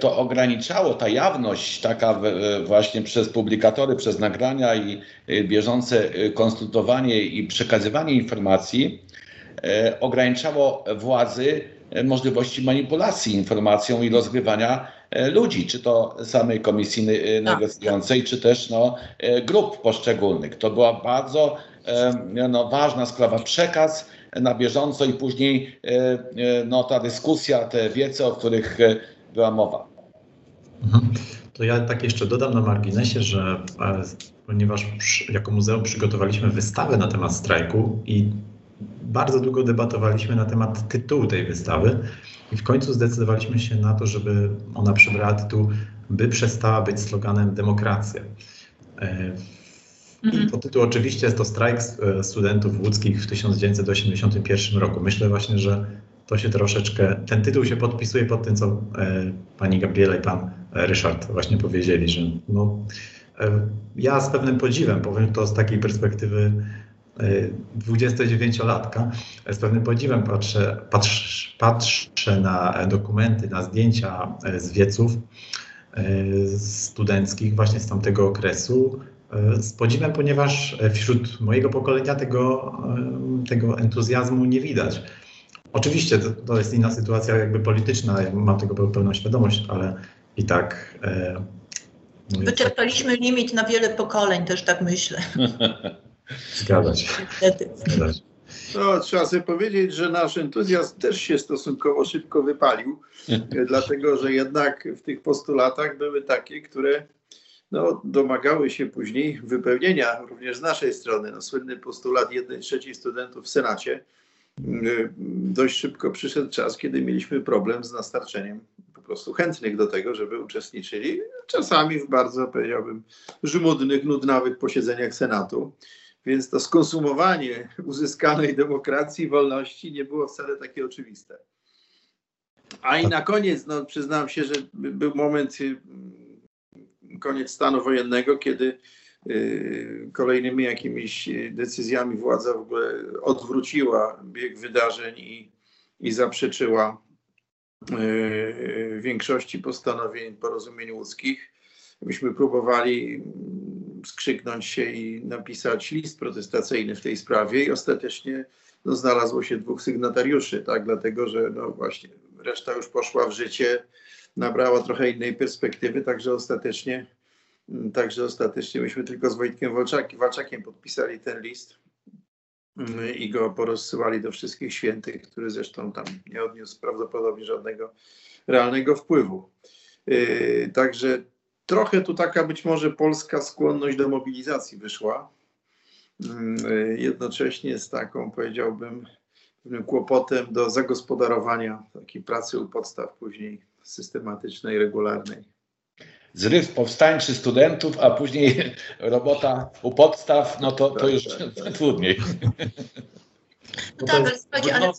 to ograniczało ta jawność taka właśnie przez publikatory, przez nagrania i y, bieżące konsultowanie i przekazywanie informacji, e, ograniczało władzy e, możliwości manipulacji informacją i rozgrywania e, ludzi, czy to samej komisji tak. negocjującej, czy też no, grup poszczególnych. To była bardzo no, ważna sprawa. Przekaz na bieżąco i później no, ta dyskusja, te wiece, o których była mowa. Mhm. To ja tak jeszcze dodam na marginesie, że ponieważ jako muzeum przygotowaliśmy wystawę na temat strajku i bardzo długo debatowaliśmy na temat tytułu tej wystawy i w końcu zdecydowaliśmy się na to, żeby ona przybrała tytuł By przestała być sloganem demokracja. E, I tytuł oczywiście jest to strajk e, studentów łódzkich w 1981 roku. Myślę właśnie, że to się troszeczkę, ten tytuł się podpisuje pod tym, co e, pani Gabriela i pan Ryszard właśnie powiedzieli, że no, ja z pewnym podziwem, powiem to z takiej perspektywy 29-latka, z pewnym podziwem patrzę, patrz, patrzę na dokumenty, na zdjęcia z wieców studenckich właśnie z tamtego okresu. Z podziwem, ponieważ wśród mojego pokolenia tego, tego entuzjazmu nie widać. Oczywiście to, to jest inna sytuacja jakby polityczna, mam tego pełną świadomość, ale i tak Wyczerpaliśmy limit na wiele pokoleń, też tak myślę. Zgadza się. Zgadza się. No, trzeba sobie powiedzieć, że nasz entuzjazm też się stosunkowo szybko wypalił, dlatego że jednak w tych postulatach były takie, które no, domagały się później wypełnienia również z naszej strony. No, słynny postulat jednej trzeciej studentów w Senacie. Dość szybko przyszedł czas, kiedy mieliśmy problem z nastarczeniem prostu chętnych do tego, żeby uczestniczyli, czasami w bardzo, powiedziałbym, żmudnych, nudnawych posiedzeniach Senatu. Więc to skonsumowanie uzyskanej demokracji, wolności nie było wcale takie oczywiste. A i na koniec, no, przyznam się, że był moment, y, koniec stanu wojennego, kiedy y, kolejnymi jakimiś decyzjami władza w ogóle odwróciła bieg wydarzeń i, i zaprzeczyła E, większości postanowień porozumień łódzkich. Myśmy próbowali skrzyknąć się i napisać list protestacyjny w tej sprawie i ostatecznie no, znalazło się dwóch sygnatariuszy, tak, dlatego że no właśnie reszta już poszła w życie, nabrała trochę innej perspektywy, także ostatecznie, także ostatecznie myśmy tylko z Wojtkiem Walczakiem, Walczakiem podpisali ten list i go porozsyłali do wszystkich świętych, który zresztą tam nie odniósł prawdopodobnie żadnego realnego wpływu. Yy, także trochę tu taka być może polska skłonność do mobilizacji wyszła. Yy, jednocześnie z taką, powiedziałbym, pewnym kłopotem do zagospodarowania takiej pracy u podstaw później systematycznej, regularnej zryw powstańczy studentów, a później robota u podstaw, no to, to już trudniej. No tak, ale słuchajcie, ale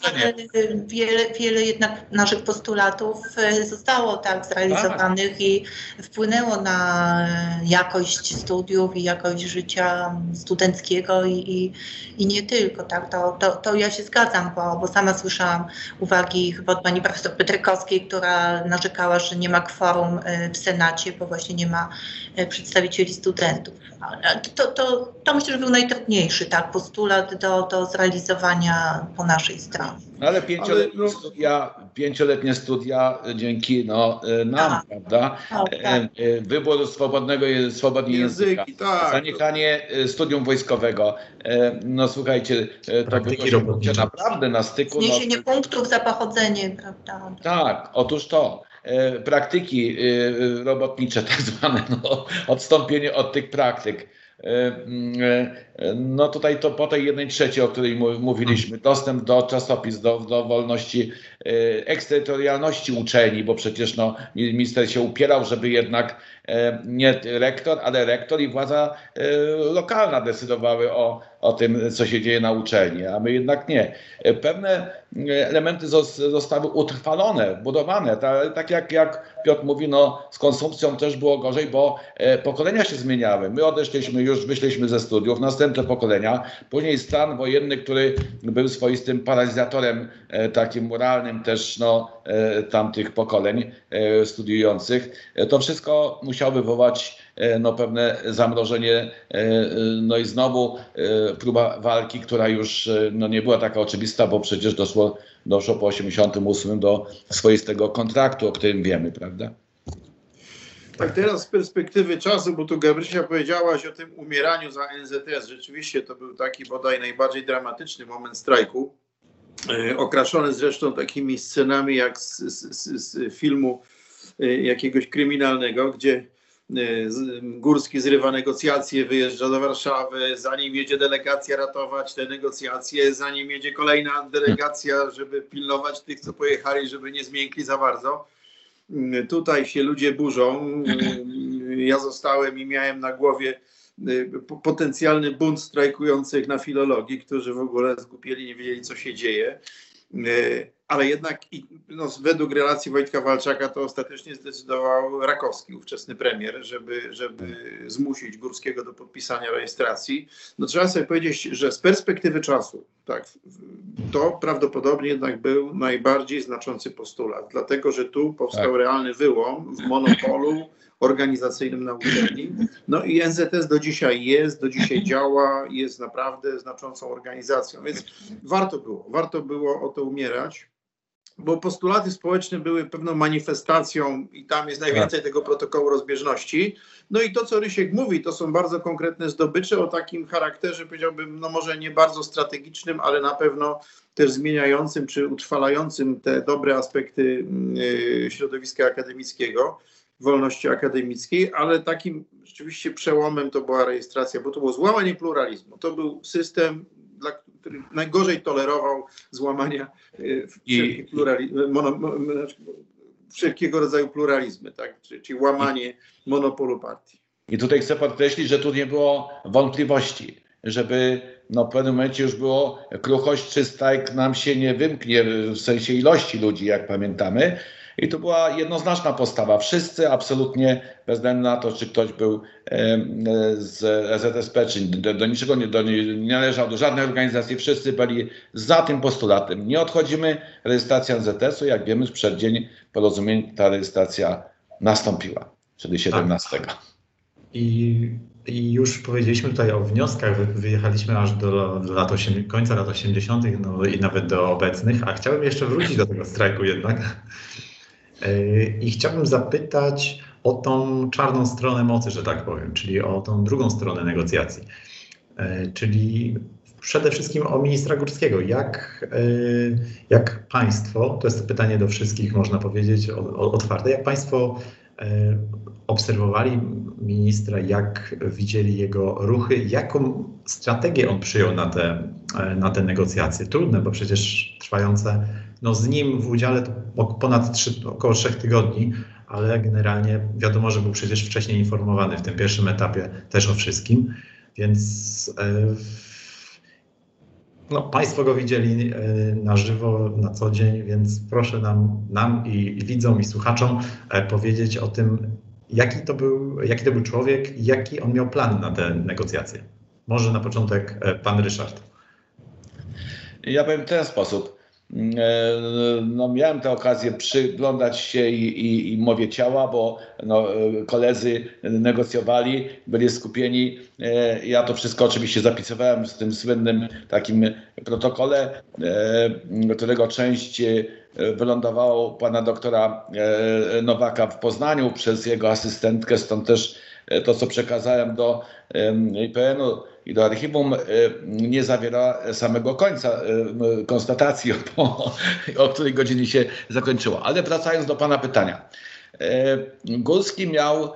wiele, wiele jednak naszych postulatów e, zostało tak zrealizowanych tak. i wpłynęło na jakość studiów i jakość życia studenckiego i, i, i nie tylko. Tak? To, to, to ja się zgadzam, bo, bo sama słyszałam uwagi chyba od pani profesor Petrykowskiej, która narzekała, że nie ma kworum e, w Senacie, bo właśnie nie ma e, przedstawicieli studentów. To, to, to myślę, że był najtrudniejszy tak, postulat do, do zrealizowania po naszej stronie. Ale pięcioletnie, Ale, no... studia, pięcioletnie studia dzięki no, nam, tak. prawda? tak. E, e, wybór swobodnego, swobodnie języka, tak. zaniechanie e, studium wojskowego. No słuchajcie, to było naprawdę na styku. Zniesienie no, punktów za pochodzenie, prawda? Tak, otóż to. E, praktyki e, robotnicze, tak zwane, no, odstąpienie od tych praktyk. E, mm, no tutaj to po tej jednej trzeciej, o której mówiliśmy, dostęp do czasopis, do, do wolności, eksterytorialności uczelni, bo przecież no, minister się upierał, żeby jednak nie rektor, ale rektor i władza lokalna decydowały o, o tym, co się dzieje na uczelni, a my jednak nie. Pewne elementy zostały utrwalone, budowane, tak jak, jak Piotr mówi, no, z konsumpcją też było gorzej, bo e, pokolenia się zmieniały. My odeszliśmy, już wyszliśmy ze studiów, następne pokolenia, później stan wojenny, który był swoistym paralizatorem e, takim moralnym też no, e, tamtych pokoleń studiujących. To wszystko musiało wywołać E, no, pewne zamrożenie, e, no i znowu e, próba walki, która już no, nie była taka oczywista, bo przecież doszło, doszło po 88 do swoistego kontraktu, o którym wiemy, prawda? Tak, teraz z perspektywy czasu, bo tu Gabrysia powiedziałaś o tym umieraniu za NZS. Rzeczywiście to był taki bodaj najbardziej dramatyczny moment strajku. Okraszony zresztą takimi scenami jak z, z, z filmu jakiegoś kryminalnego, gdzie Górski zrywa negocjacje, wyjeżdża do Warszawy, zanim jedzie delegacja ratować te negocjacje, zanim jedzie kolejna delegacja, żeby pilnować tych, co pojechali, żeby nie zmiękli za bardzo. Tutaj się ludzie burzą. Ja zostałem i miałem na głowie Y, potencjalny bunt strajkujących na filologii, którzy w ogóle zgupieli, nie wiedzieli, co się dzieje. Ale jednak no, według relacji Wojtka Walczaka to ostatecznie zdecydował Rakowski, ówczesny premier, żeby, żeby zmusić Górskiego do podpisania rejestracji. No trzeba sobie powiedzieć, że z perspektywy czasu, tak, to prawdopodobnie jednak był najbardziej znaczący postulat, dlatego że tu powstał tak. realny wyłom w monopolu organizacyjnym na uczelni. No i NZS do dzisiaj jest, do dzisiaj działa, jest naprawdę znaczącą organizacją, więc warto było, warto było o to umierać bo postulaty społeczne były pewną manifestacją i tam jest najwięcej tego protokołu rozbieżności. No i to, co Rysiek mówi, to są bardzo konkretne zdobycze o takim charakterze, powiedziałbym, no może nie bardzo strategicznym, ale na pewno też zmieniającym czy utrwalającym te dobre aspekty yy, środowiska akademickiego wolności akademickiej, ale takim rzeczywiście przełomem to była rejestracja, bo to było złamanie pluralizmu. To był system, który najgorzej tolerował złamania y, mono, znaczy, wszelkiego rodzaju pluralizmy, tak? czyli, łamanie i, monopolu partii. I tutaj chcę podkreślić, że tu nie było wątpliwości, żeby no, w pewnym momencie już było kruchość czy strajk nam się nie wymknie w sensie ilości ludzi, jak pamiętamy, i to była jednoznaczna postawa. Wszyscy absolutnie, bez względu na to, czy ktoś był z ZSP, czy do, do niczego nie, do, nie należał do żadnej organizacji, wszyscy byli za tym postulatem. Nie odchodzimy, rejestracja ZS-u, jak wiemy, sprzed dzień porozumień ta rejestracja nastąpiła, czyli 17. Tak. I, I, już powiedzieliśmy tutaj o wnioskach, wyjechaliśmy aż do, lat 8, końca lat 80., no i nawet do obecnych, a chciałbym jeszcze wrócić do tego strajku jednak. E, I chciałbym zapytać o tą czarną stronę mocy, że tak powiem, czyli o tą drugą stronę negocjacji, e, czyli przede wszystkim o ministra Górskiego. Jak, e, jak państwo, to jest pytanie do wszystkich, można powiedzieć, otwarte, jak państwo obserwowali ministra, jak widzieli jego ruchy, jaką strategię on przyjął na te, na te negocjacje? Trudne, bo przecież trwające no z nim w udziale ponad 3, około 3 tygodni, ale generalnie wiadomo, że był przecież wcześniej informowany w tym pierwszym etapie też o wszystkim, więc e, no, Państwo go widzieli e, na żywo, na co dzień, więc proszę nam, nam i, i widzom, i słuchaczom e, powiedzieć o tym, jaki to, był, jaki to był człowiek i jaki on miał plan na te negocjacje. Może na początek Pan Ryszard. Ja powiem w ten sposób. E, no, miałem tę okazję przyglądać się i, i, i mowie ciała, bo no, koledzy negocjowali, byli skupieni. E, ja to wszystko oczywiście zapisywałem w tym słynnym takim protokole, e, którego część wylądowała u pana doktora Nowaka w Poznaniu przez jego asystentkę, stąd też to, co przekazałem do IPN-u i do archiwum y, nie zawiera samego końca y, konstatacji, o, o której godzinie się zakończyło. Ale wracając do Pana pytania. Y, Górski miał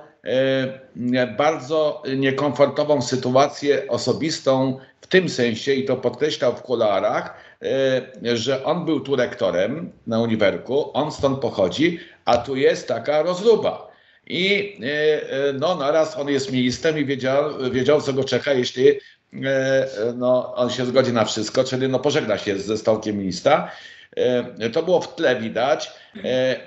bardzo niekomfortową sytuację osobistą w tym sensie, i to podkreślał w kuluarach, że on był tu rektorem na uniwerku, on stąd pochodzi, a tu jest taka rozruba. I e, e, no, naraz on jest ministrem i wiedział, wiedział co go czeka, jeśli e, no, on się zgodzi na wszystko, czyli no, pożegna się ze stołkiem ministra. To było w tle widać.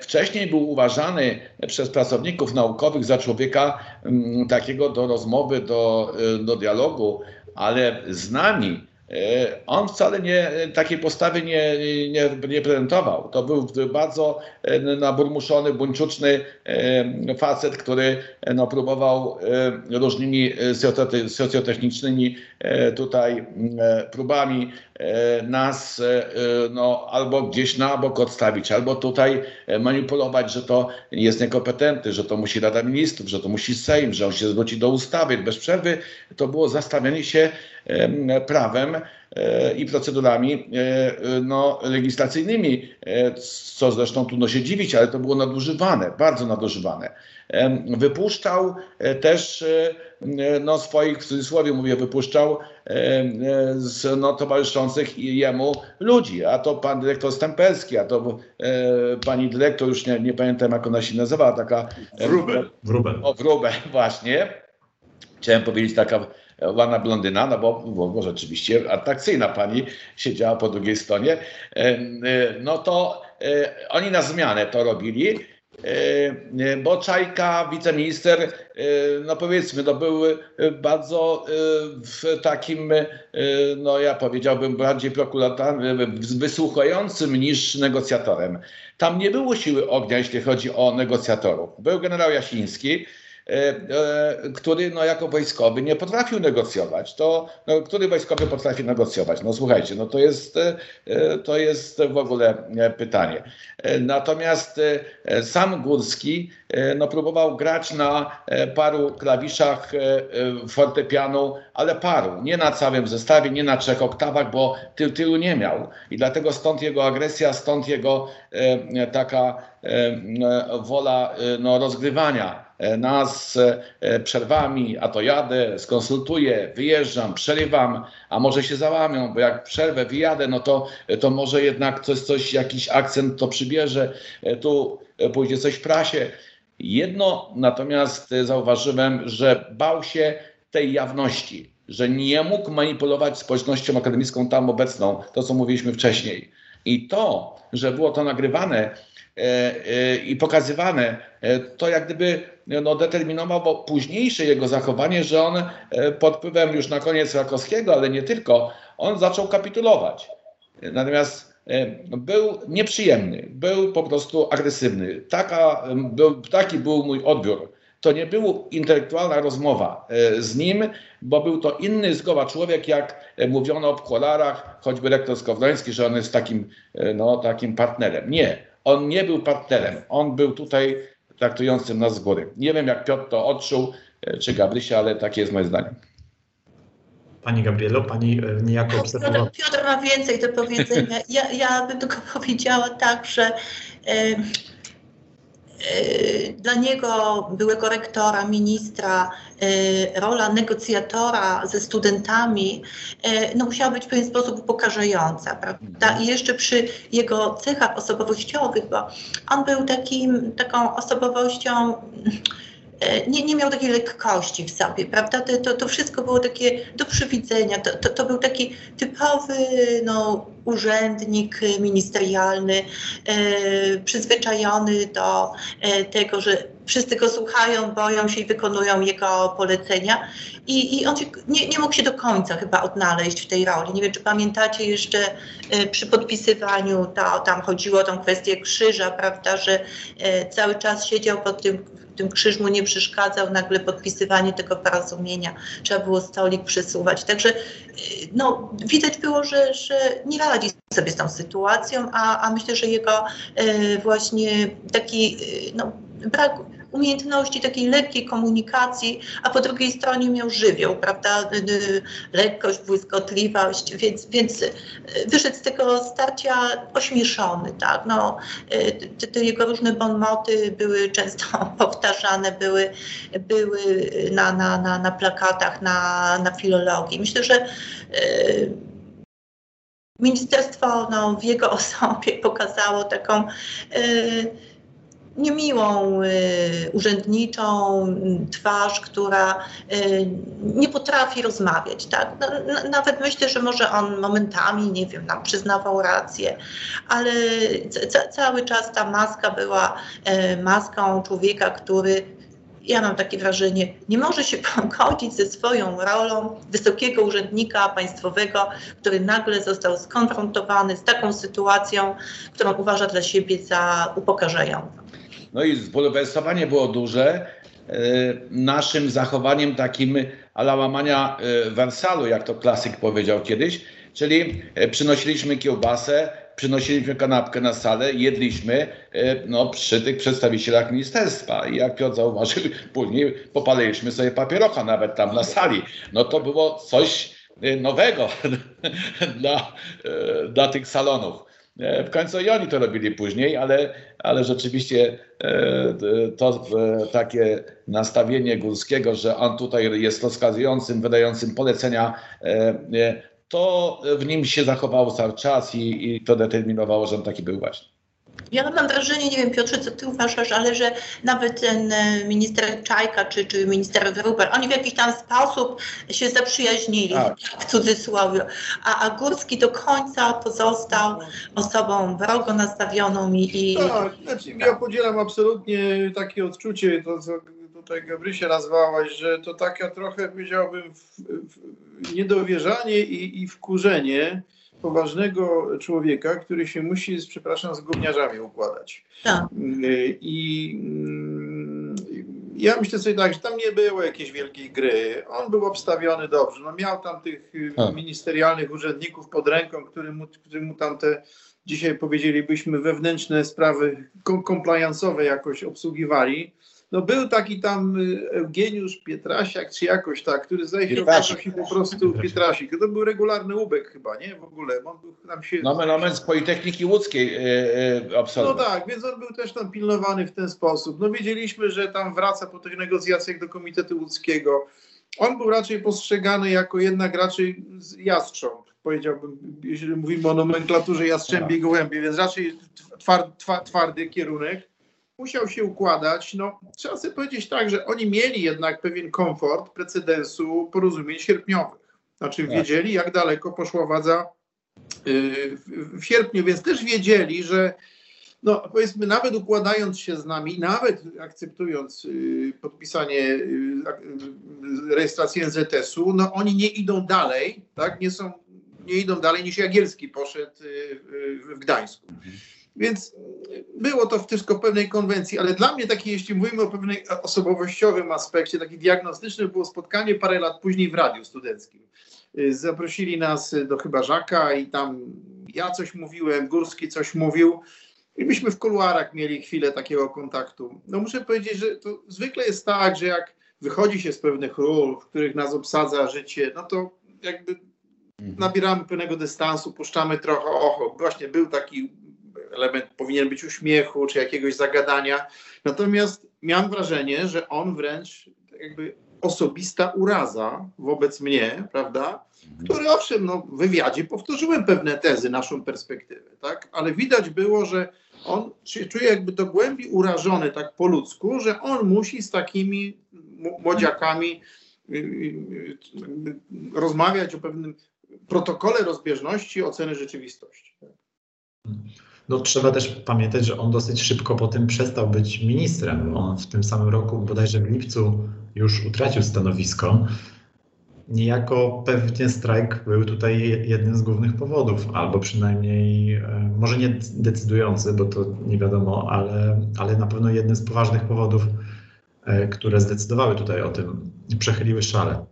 Wcześniej był uważany przez pracowników naukowych za człowieka mm, takiego do rozmowy, do, do dialogu, ale z nami on wcale nie, takiej postawy nie, nie, nie prezentował. To był bardzo e, naburmuszony, buńczuczny e, facet, który no, próbował różnymi socjotechnicznymi tutaj próbami nas no, albo gdzieś na bok odstawić, albo tutaj manipulować, że to jest niekompetentny, że to musi Rada Ministrów, że to musi Sejm, że on się zwróci do ustawy. Bez przerwy to było zastawianie się prawem i procedurami no, legislacyjnymi, co zresztą trudno się dziwić, ale to było nadużywane, bardzo nadużywane. Wypuszczał też no, swoich, w cudzysłowie mówię, wypuszczał z no, towarzyszących jemu ludzi, a to pan dyrektor Stempelski, a to pani dyrektor, już nie, nie pamiętam jak ona się nazywała, taka... Wróbel. Wróbel. O, Wróbel, właśnie. Chciałem powiedzieć taka ładna blondyna, no bo, bo, bo rzeczywiście atrakcyjna pani siedziała po drugiej stronie, no to oni na zmianę to robili, bo Czajka, wiceminister, no powiedzmy, no był bardzo w takim, no ja powiedziałbym bardziej prokuratorem, wysłuchującym niż negocjatorem. Tam nie było siły ognia, jeśli chodzi o negocjatorów. Był generał Jasiński, E, e, który no, jako wojskowy nie potrafił negocjować. To, no, który wojskowy potrafi negocjować? No słuchajcie, no to jest, e, to jest w ogóle pytanie. Natomiast sam Górski no, próbował grać na paru klawiszach fortepianu, ale paru, nie na całym zestawie, nie na trzech oktawach, bo tył, tyłu nie miał. I dlatego stąd jego agresja, stąd jego taka wola no, rozgrywania E, nas e, przerwami, a to jadę, skonsultuję, wyjeżdżam, przerywam, a może się załamią, bo jak przerwę, wyjadę, no to, to może jednak coś, coś, jakiś akcent to przybierze, e, tu pójdzie coś w prasie. Jedno natomiast zauważyłem, że bał się tej jawności, że nie mógł manipulować społecznością akademicką tam obecną, to co mówiliśmy wcześniej. I to, że było to nagrywane, E, e, i pokazywane, e, to jak gdyby no, determinowało późniejsze jego zachowanie, że on pod wpływem już na koniec Rakowskiego, ale nie tylko, on zaczął kapitulować. Natomiast był nieprzyjemny, był po prostu agresywny. Taka, był, taki był mój odbiór. To nie była intelektualna rozmowa z nim, bo był to inny zgoła człowiek, jak mówiono w kolarach, choćby rektor Skowroński, że on jest takim, no, takim partnerem. Nie on nie był partnerem, on był tutaj traktującym nas z góry. Nie wiem, jak Piotr to odczuł, e, czy Gabrysia, ale takie jest moje zdanie. Pani Gabrielo, pani e, niejako obserwowała. Piotr ma więcej do powiedzenia. Ja, ja bym tylko powiedziała tak, że. E, dla niego, byłego rektora, ministra, e, rola negocjatora ze studentami e, no, musiała być w pewien sposób upokarzająca, prawda? Mhm. I jeszcze przy jego cechach osobowościowych, bo on był takim, taką osobowością nie, nie miał takiej lekkości w sobie, prawda? To, to, to wszystko było takie do przywidzenia. To, to, to był taki typowy no, urzędnik ministerialny, e, przyzwyczajony do e, tego, że wszyscy go słuchają, boją się i wykonują jego polecenia. I, i on się, nie, nie mógł się do końca chyba odnaleźć w tej roli. Nie wiem, czy pamiętacie jeszcze e, przy podpisywaniu, to, tam chodziło o tą kwestię krzyża, prawda, że e, cały czas siedział pod tym tym krzyż mu nie przeszkadzał, nagle podpisywanie tego porozumienia, trzeba było stolik przesuwać. Także y, no, widać było, że, że nie radzi sobie z tą sytuacją, a, a myślę, że jego y, właśnie taki y, no, brak umiejętności takiej lekkiej komunikacji, a po drugiej stronie miał żywioł, prawda, lekkość, błyskotliwość, więc, więc e, wyszedł z tego starcia ośmieszony, tak, no, e, te, te jego różne bonmoty były często powtarzane, były, były na, na, na, na plakatach, na, na filologii. Myślę, że e, Ministerstwo no, w jego osobie pokazało taką niemiłą y, urzędniczą y, twarz, która y, nie potrafi rozmawiać. Tak? Nawet myślę, że może on momentami, nie wiem, nam przyznawał rację, ale cały czas ta maska była maską człowieka, który ja mam takie wrażenie, nie może się pogodzić ze swoją rolą wysokiego urzędnika państwowego, który nagle został skonfrontowany z taką sytuacją, którą uważa dla siebie za upokarzającą. No i zbulwersowanie było duże e, naszym zachowaniem takim ala łamania e, Wersalu, jak to klasyk powiedział kiedyś, czyli e, przynosiliśmy kiełbasę, przynosiliśmy kanapkę na salę, jedliśmy no, przy tych przedstawicielach ministerstwa. I jak Piotr zauważył, później popaliliśmy sobie papierocha nawet tam na sali. No to było coś nowego dla, dla tych salonów. W końcu i oni to robili później, ale, ale rzeczywiście to takie nastawienie Górskiego, że on tutaj jest rozkazującym, wydającym polecenia, to w nim się zachowało cały czas i, i to determinowało, że on taki był właśnie. Ja mam wrażenie, nie wiem Piotrze, co ty uważasz, ale że nawet ten e, minister Czajka czy, czy minister Wróber, oni w jakiś tam sposób się zaprzyjaźnili, tak. w cudzysłowie, a, a Górski do końca pozostał osobą wrogo nastawioną i... i tak, znaczy, ja podzielam absolutnie takie odczucie, to co tutaj Gabrysia nazwałaś, że to taka trochę, powiedziałbym, w, w niedowierzanie i, i wkurzenie, poważnego człowieka, który się musi, przepraszam, z gówniarzami układać. Tak. I mm, ja myślę sobie tak, że tam nie było jakiejś wielkiej gry. On był obstawiony dobrze. No miał tam tych tak. ministerialnych urzędników pod ręką, który mu, który mu tam te dzisiaj powiedzielibyśmy wewnętrzne sprawy compliance'owe jakoś obsługiwali. No był taki tam y, Eugeniusz Pietrasiak, czy jakoś tak, który zdaje się okazał się po prostu Pietrasik. To był regularny Ubek chyba, nie? W ogóle. On był, tam się... No moment z Politechniki Łódzkiej yy, yy, No tak, więc on był też tam pilnowany w ten sposób. No wiedzieliśmy, że tam wraca po tych negocjacjach do Komitetu Łódzkiego. On był raczej postrzegany jako jednak raczej jastrząb, powiedziałbym, jeżeli mówimy o nomenklaturze jastrzębiej tak. gołębie, więc raczej twardy kierunek musiał się układać. No, trzeba sobie powiedzieć tak, że oni mieli jednak pewien komfort precedensu porozumień sierpniowych. Znaczy tak. wiedzieli, jak daleko poszła władza y, w sierpniu, więc też wiedzieli, że no powiedzmy, nawet układając się z nami, nawet akceptując y, podpisanie y, rejestracji NZS-u, no oni nie idą dalej, tak, nie są, nie idą dalej niż Jagielski poszedł w Gdańsku. Więc było to wszystko w pewnej konwencji, ale dla mnie taki, jeśli mówimy o pewnej osobowościowym aspekcie, taki diagnostyczny było spotkanie parę lat później w radiu studenckim. Zaprosili nas do chyba Żaka i tam ja coś mówiłem, Górski coś mówił i myśmy w kuluarach mieli chwilę takiego kontaktu. No muszę powiedzieć, że to zwykle jest tak, że jak wychodzi się z pewnych ról, w których nas obsadza życie, no to jakby mhm. nabieramy pewnego dystansu, puszczamy trochę ocho. Właśnie był taki element powinien być uśmiechu czy jakiegoś zagadania. Natomiast miałem wrażenie, że on wręcz jakby osobista uraza wobec mnie, prawda? Który owszem, no, w wywiadzie powtórzyłem pewne tezy, naszą perspektywę, tak? Ale widać było, że on się czuje jakby do głębi urażony tak po ludzku, że on musi z takimi młodziakami y, y, rozmawiać o pewnym protokole rozbieżności oceny rzeczywistości. No, trzeba też pamiętać, że on dosyć szybko po tym przestał być ministrem. On w tym samym roku, bodajże w lipcu, już utracił stanowisko. Niejako pewnie strajk był tutaj jednym z głównych powodów, albo przynajmniej, e, może nie decydujący, bo to nie wiadomo, ale, ale na pewno jednym z poważnych powodów, e, które zdecydowały tutaj o tym, przechyliły szale.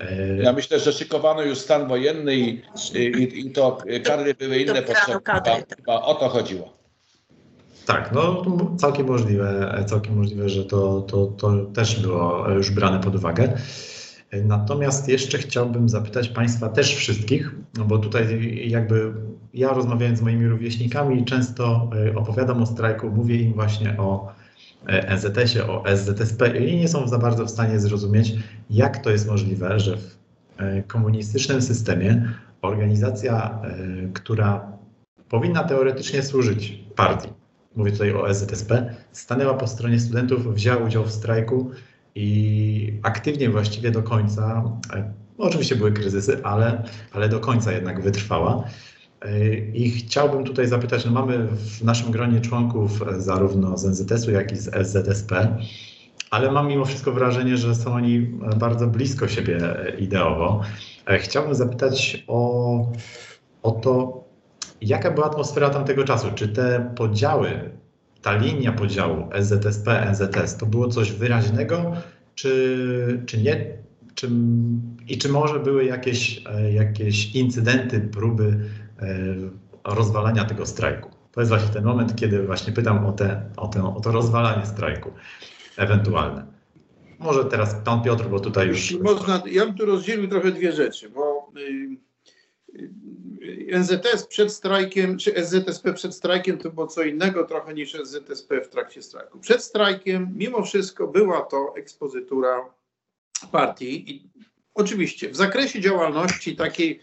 E, ja myślę, że szykowano już stan wojenny i, i, i to kadry były inne potrzeby. Chyba o to chodziło. Tak, no całkiem możliwe, całkiem możliwe, że to, to, to też było już brane pod uwagę. Natomiast jeszcze chciałbym zapytać Państwa też wszystkich, no bo tutaj jakby ja rozmawiając z moimi rówieśnikami często e, opowiadam o strajku, mówię im właśnie o NZS-ie, o SZSP i nie są za bardzo w stanie zrozumieć, jak to jest możliwe, że w e, komunistycznym systemie organizacja, e, która powinna teoretycznie służyć partii, mówię tutaj o SZSP, stanęła po stronie studentów, wzięła udział w strajku i aktywnie właściwie do końca, e, oczywiście były kryzysy, ale, ale do końca jednak wytrwała. I chciałbym tutaj zapytać, no mamy w naszym gronie członków zarówno z NZS-u, jak i z SZSP, ale mam mimo wszystko wrażenie, że są oni bardzo blisko siebie ideowo. Chciałbym zapytać o, o to, jaka była atmosfera tamtego czasu? Czy te podziały, ta linia podziału SZSP, NZS, to było coś wyraźnego, czy, czy nie? Czy, I czy może były jakieś, jakieś incydenty, próby E, rozwalania tego strajku. To jest właśnie ten moment, kiedy właśnie pytam o, te, o, o to rozwalanie strajku ewentualne. Może teraz pan Piotr, bo tutaj już... Można, ja bym tu rozdzielił trochę dwie rzeczy, bo NZS przed strajkiem, czy SZSP przed strajkiem to było co innego trochę niż SZSP w trakcie strajku. Przed strajkiem, mimo wszystko, była to ekspozytura partii i oczywiście w zakresie działalności takiej, y,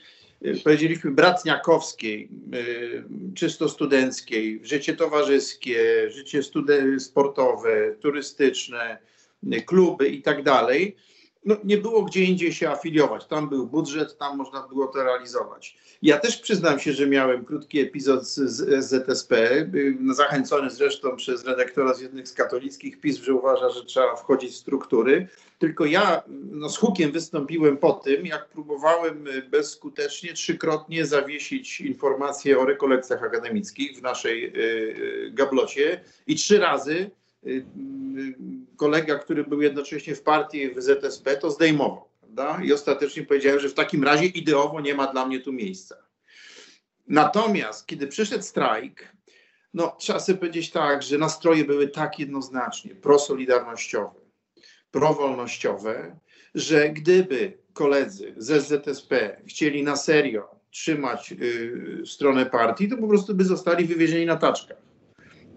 powiedzieliśmy, bratniakowskiej, y, czysto studenckiej, życie towarzyskie, życie sportowe, turystyczne, y, kluby i tak dalej, no, nie było gdzie indziej się afiliować. Tam był budżet, tam można było to realizować. Ja też przyznam się, że miałem krótki epizod z, ZSP, zachęcony zresztą przez redaktora z jednych z katolickich pism, że uważa, że trzeba wchodzić w struktury. Tylko ja no, z hukiem wystąpiłem po tym, jak próbowałem bezskutecznie trzykrotnie zawiesić informacje o rekolekcjach akademickich w naszej y, gablocie i trzy razy y, kolega, który był jednocześnie w partii w ZSP, to zdejmował. Prawda? I ostatecznie powiedziałem, że w takim razie ideowo nie ma dla mnie tu miejsca. Natomiast kiedy przyszedł strajk, no trzeba sobie powiedzieć tak, że nastroje były tak jednoznacznie prosolidarnościowe, prowolnościowe, że gdyby koledzy z ZSP chcieli na serio trzymać y, stronę partii, to po prostu by zostali wywiezieni na taczkach.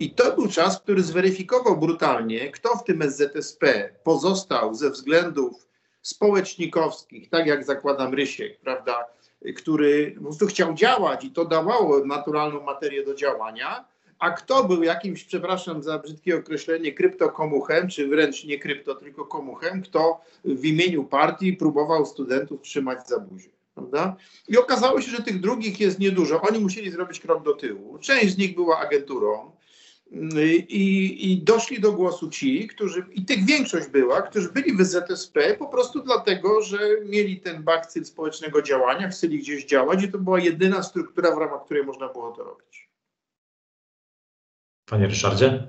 I to był czas, który zweryfikował brutalnie, kto w tym SZSP pozostał ze względów społecznikowskich, tak jak zakładam Rysiek, prawda, który po prostu chciał działać i to dawało naturalną materię do działania, a kto był jakimś, przepraszam za brzydkie określenie, kryptokomuchem, czy wręcz nie krypto, tylko komuchem, kto w imieniu partii próbował studentów trzymać za buzię. Prawda? I okazało się, że tych drugich jest niedużo. Oni musieli zrobić krok do tyłu. Część z nich była agenturą, i, I, doszli do głosu ci, którzy, i tych większość była, którzy byli w ZSP po prostu dlatego, że mieli ten bakcyl społecznego działania, chcieli gdzieś działać i to była jedyna struktura, w ramach której można było to robić. Panie Ryszardzie?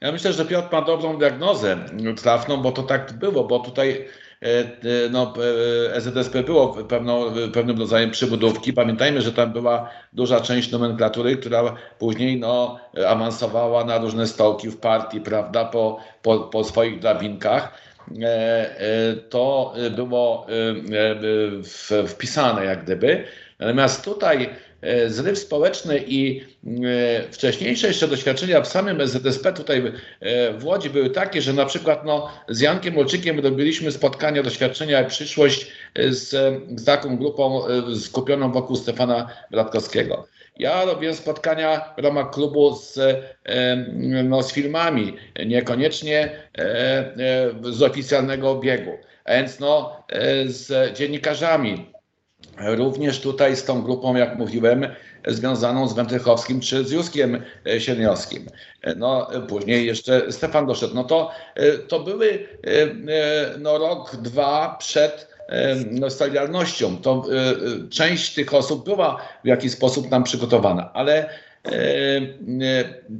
Ja myślę, że Piotr ma dobrą diagnozę trafną, bo to tak było, bo tutaj no, EZSP było pewną, pewnym rodzajem przybudówki. Pamiętajmy, że tam była duża część nomenklatury, która później no, awansowała na różne stołki w partii, prawda, po, po, po swoich drabinkach. E, to było wpisane jak gdyby. Natomiast tutaj E, zryw społeczny i e, wcześniejsze jeszcze doświadczenia w samym ZSP tutaj e, w Łodzi były takie, że na przykład no, z Jankiem Olczykiem robiliśmy spotkania, doświadczenia przyszłość z, z taką grupą skupioną wokół Stefana Bratkowskiego. Ja robię spotkania w ramach klubu z, no, z filmami, niekoniecznie z oficjalnego biegu, a więc no, z dziennikarzami, Również tutaj z tą grupą, jak mówiłem, związaną z Wędrychowskim czy z Józkiem e, Sieniowskim. E, no, później jeszcze Stefan doszedł. No to, e, to były no, rok, dwa przed no. To część tych osób była w jakiś sposób nam przygotowana, ale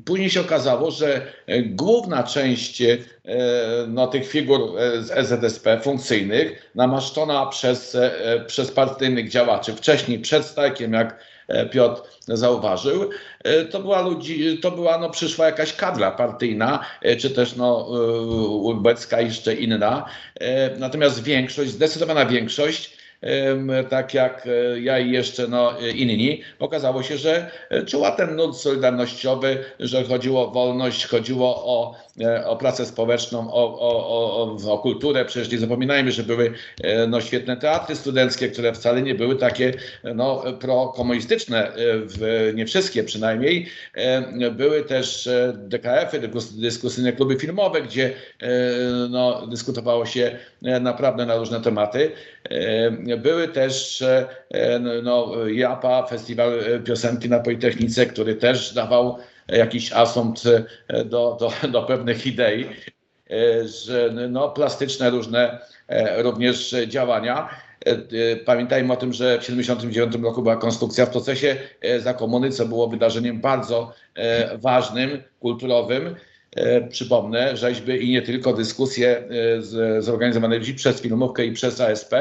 później się okazało, że główna część e, no, tych figur z EZSP funkcyjnych, namaszczona przez, przez partyjnych działaczy, wcześniej przed strajkiem, jak Piotr zauważył, to była, ludzi, to była no, przyszła jakaś kadra partyjna, czy też no, ubecka jeszcze inna. Natomiast większość, zdecydowana większość tak jak e, ja i jeszcze no, e, inni, okazało się, że e, czuła ten nut solidarnościowy, że chodziło o wolność, chodziło o, o pracę społeczną, o, o, o, kulturę. Przecież nie zapominajmy, że były no, świetne teatry studenckie, które wcale nie były takie no, prokomunistyczne, nie wszystkie przynajmniej. Były też DKF-y, dyskusyjne kluby filmowe, gdzie no, dyskutowało się naprawdę na różne tematy. Były też e, no, JAPA, Festiwal Piosenki na Politechnice, który też dawał jakiś asumpt e, do, do, do pewnych idei, e, że no, plastyczne różne również działania. Pamiętajmy o tym, że w 1979 roku była konstrukcja w procesie za komuny, co było wydarzeniem bardzo ważnym, kulturowym. Przypomnę, rzeźby i nie tylko dyskusje zorganizowane dziś przez filmówkę i przez ASP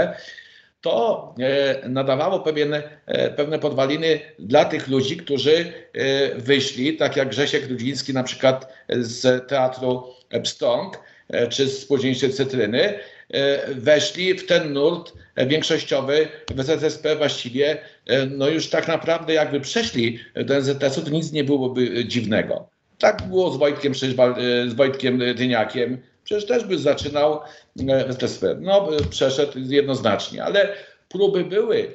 to e, nadawało pewien, e, pewne podwaliny dla tych ludzi, którzy e, wyszli, tak jak Grzesiek Rudziński na przykład z teatru Pstrąg, czy z późniejszej cytryny, weszli w ten nurt większościowy w ZSP właściwie, no już tak naprawdę jakby przeszli do NZS-u, to nic nie byłoby dziwnego. Tak było z Wojtkiem, z Wojtkiem Dyniakiem, przecież też by zaczynał w ZSP. No przeszedł jednoznacznie, ale próby były,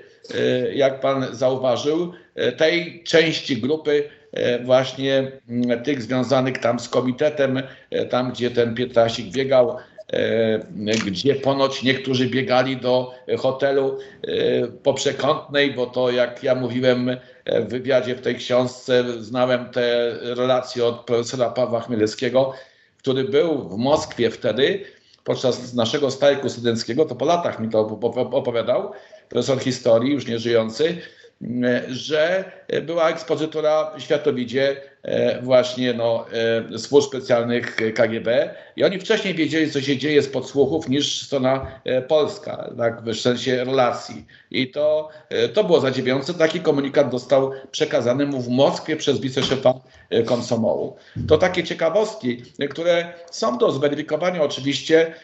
jak pan zauważył, tej części grupy E, właśnie mm, tych związanych tam z komitetem, e, tam gdzie ten Pietrasik biegał, e, gdzie ponoć niektórzy biegali do hotelu po przekątnej, bo to jak ja mówiłem w wywiadzie w tej książce, znałem te relacje od profesora Pawła Chmielewskiego, który był w Moskwie wtedy podczas naszego strajku studenckiego, to po latach mi to opowiadał, profesor historii, już nie żyjący, że była ekspozytura Światowidzie e, właśnie no, e, służb specjalnych KGB i oni wcześniej wiedzieli, co się dzieje z podsłuchów niż strona e, polska, tak, w sensie relacji. I to, to było zadziwiające. Taki komunikat został przekazany mu w Moskwie przez wiceszefa komsomołu. To takie ciekawostki, które są do zweryfikowania oczywiście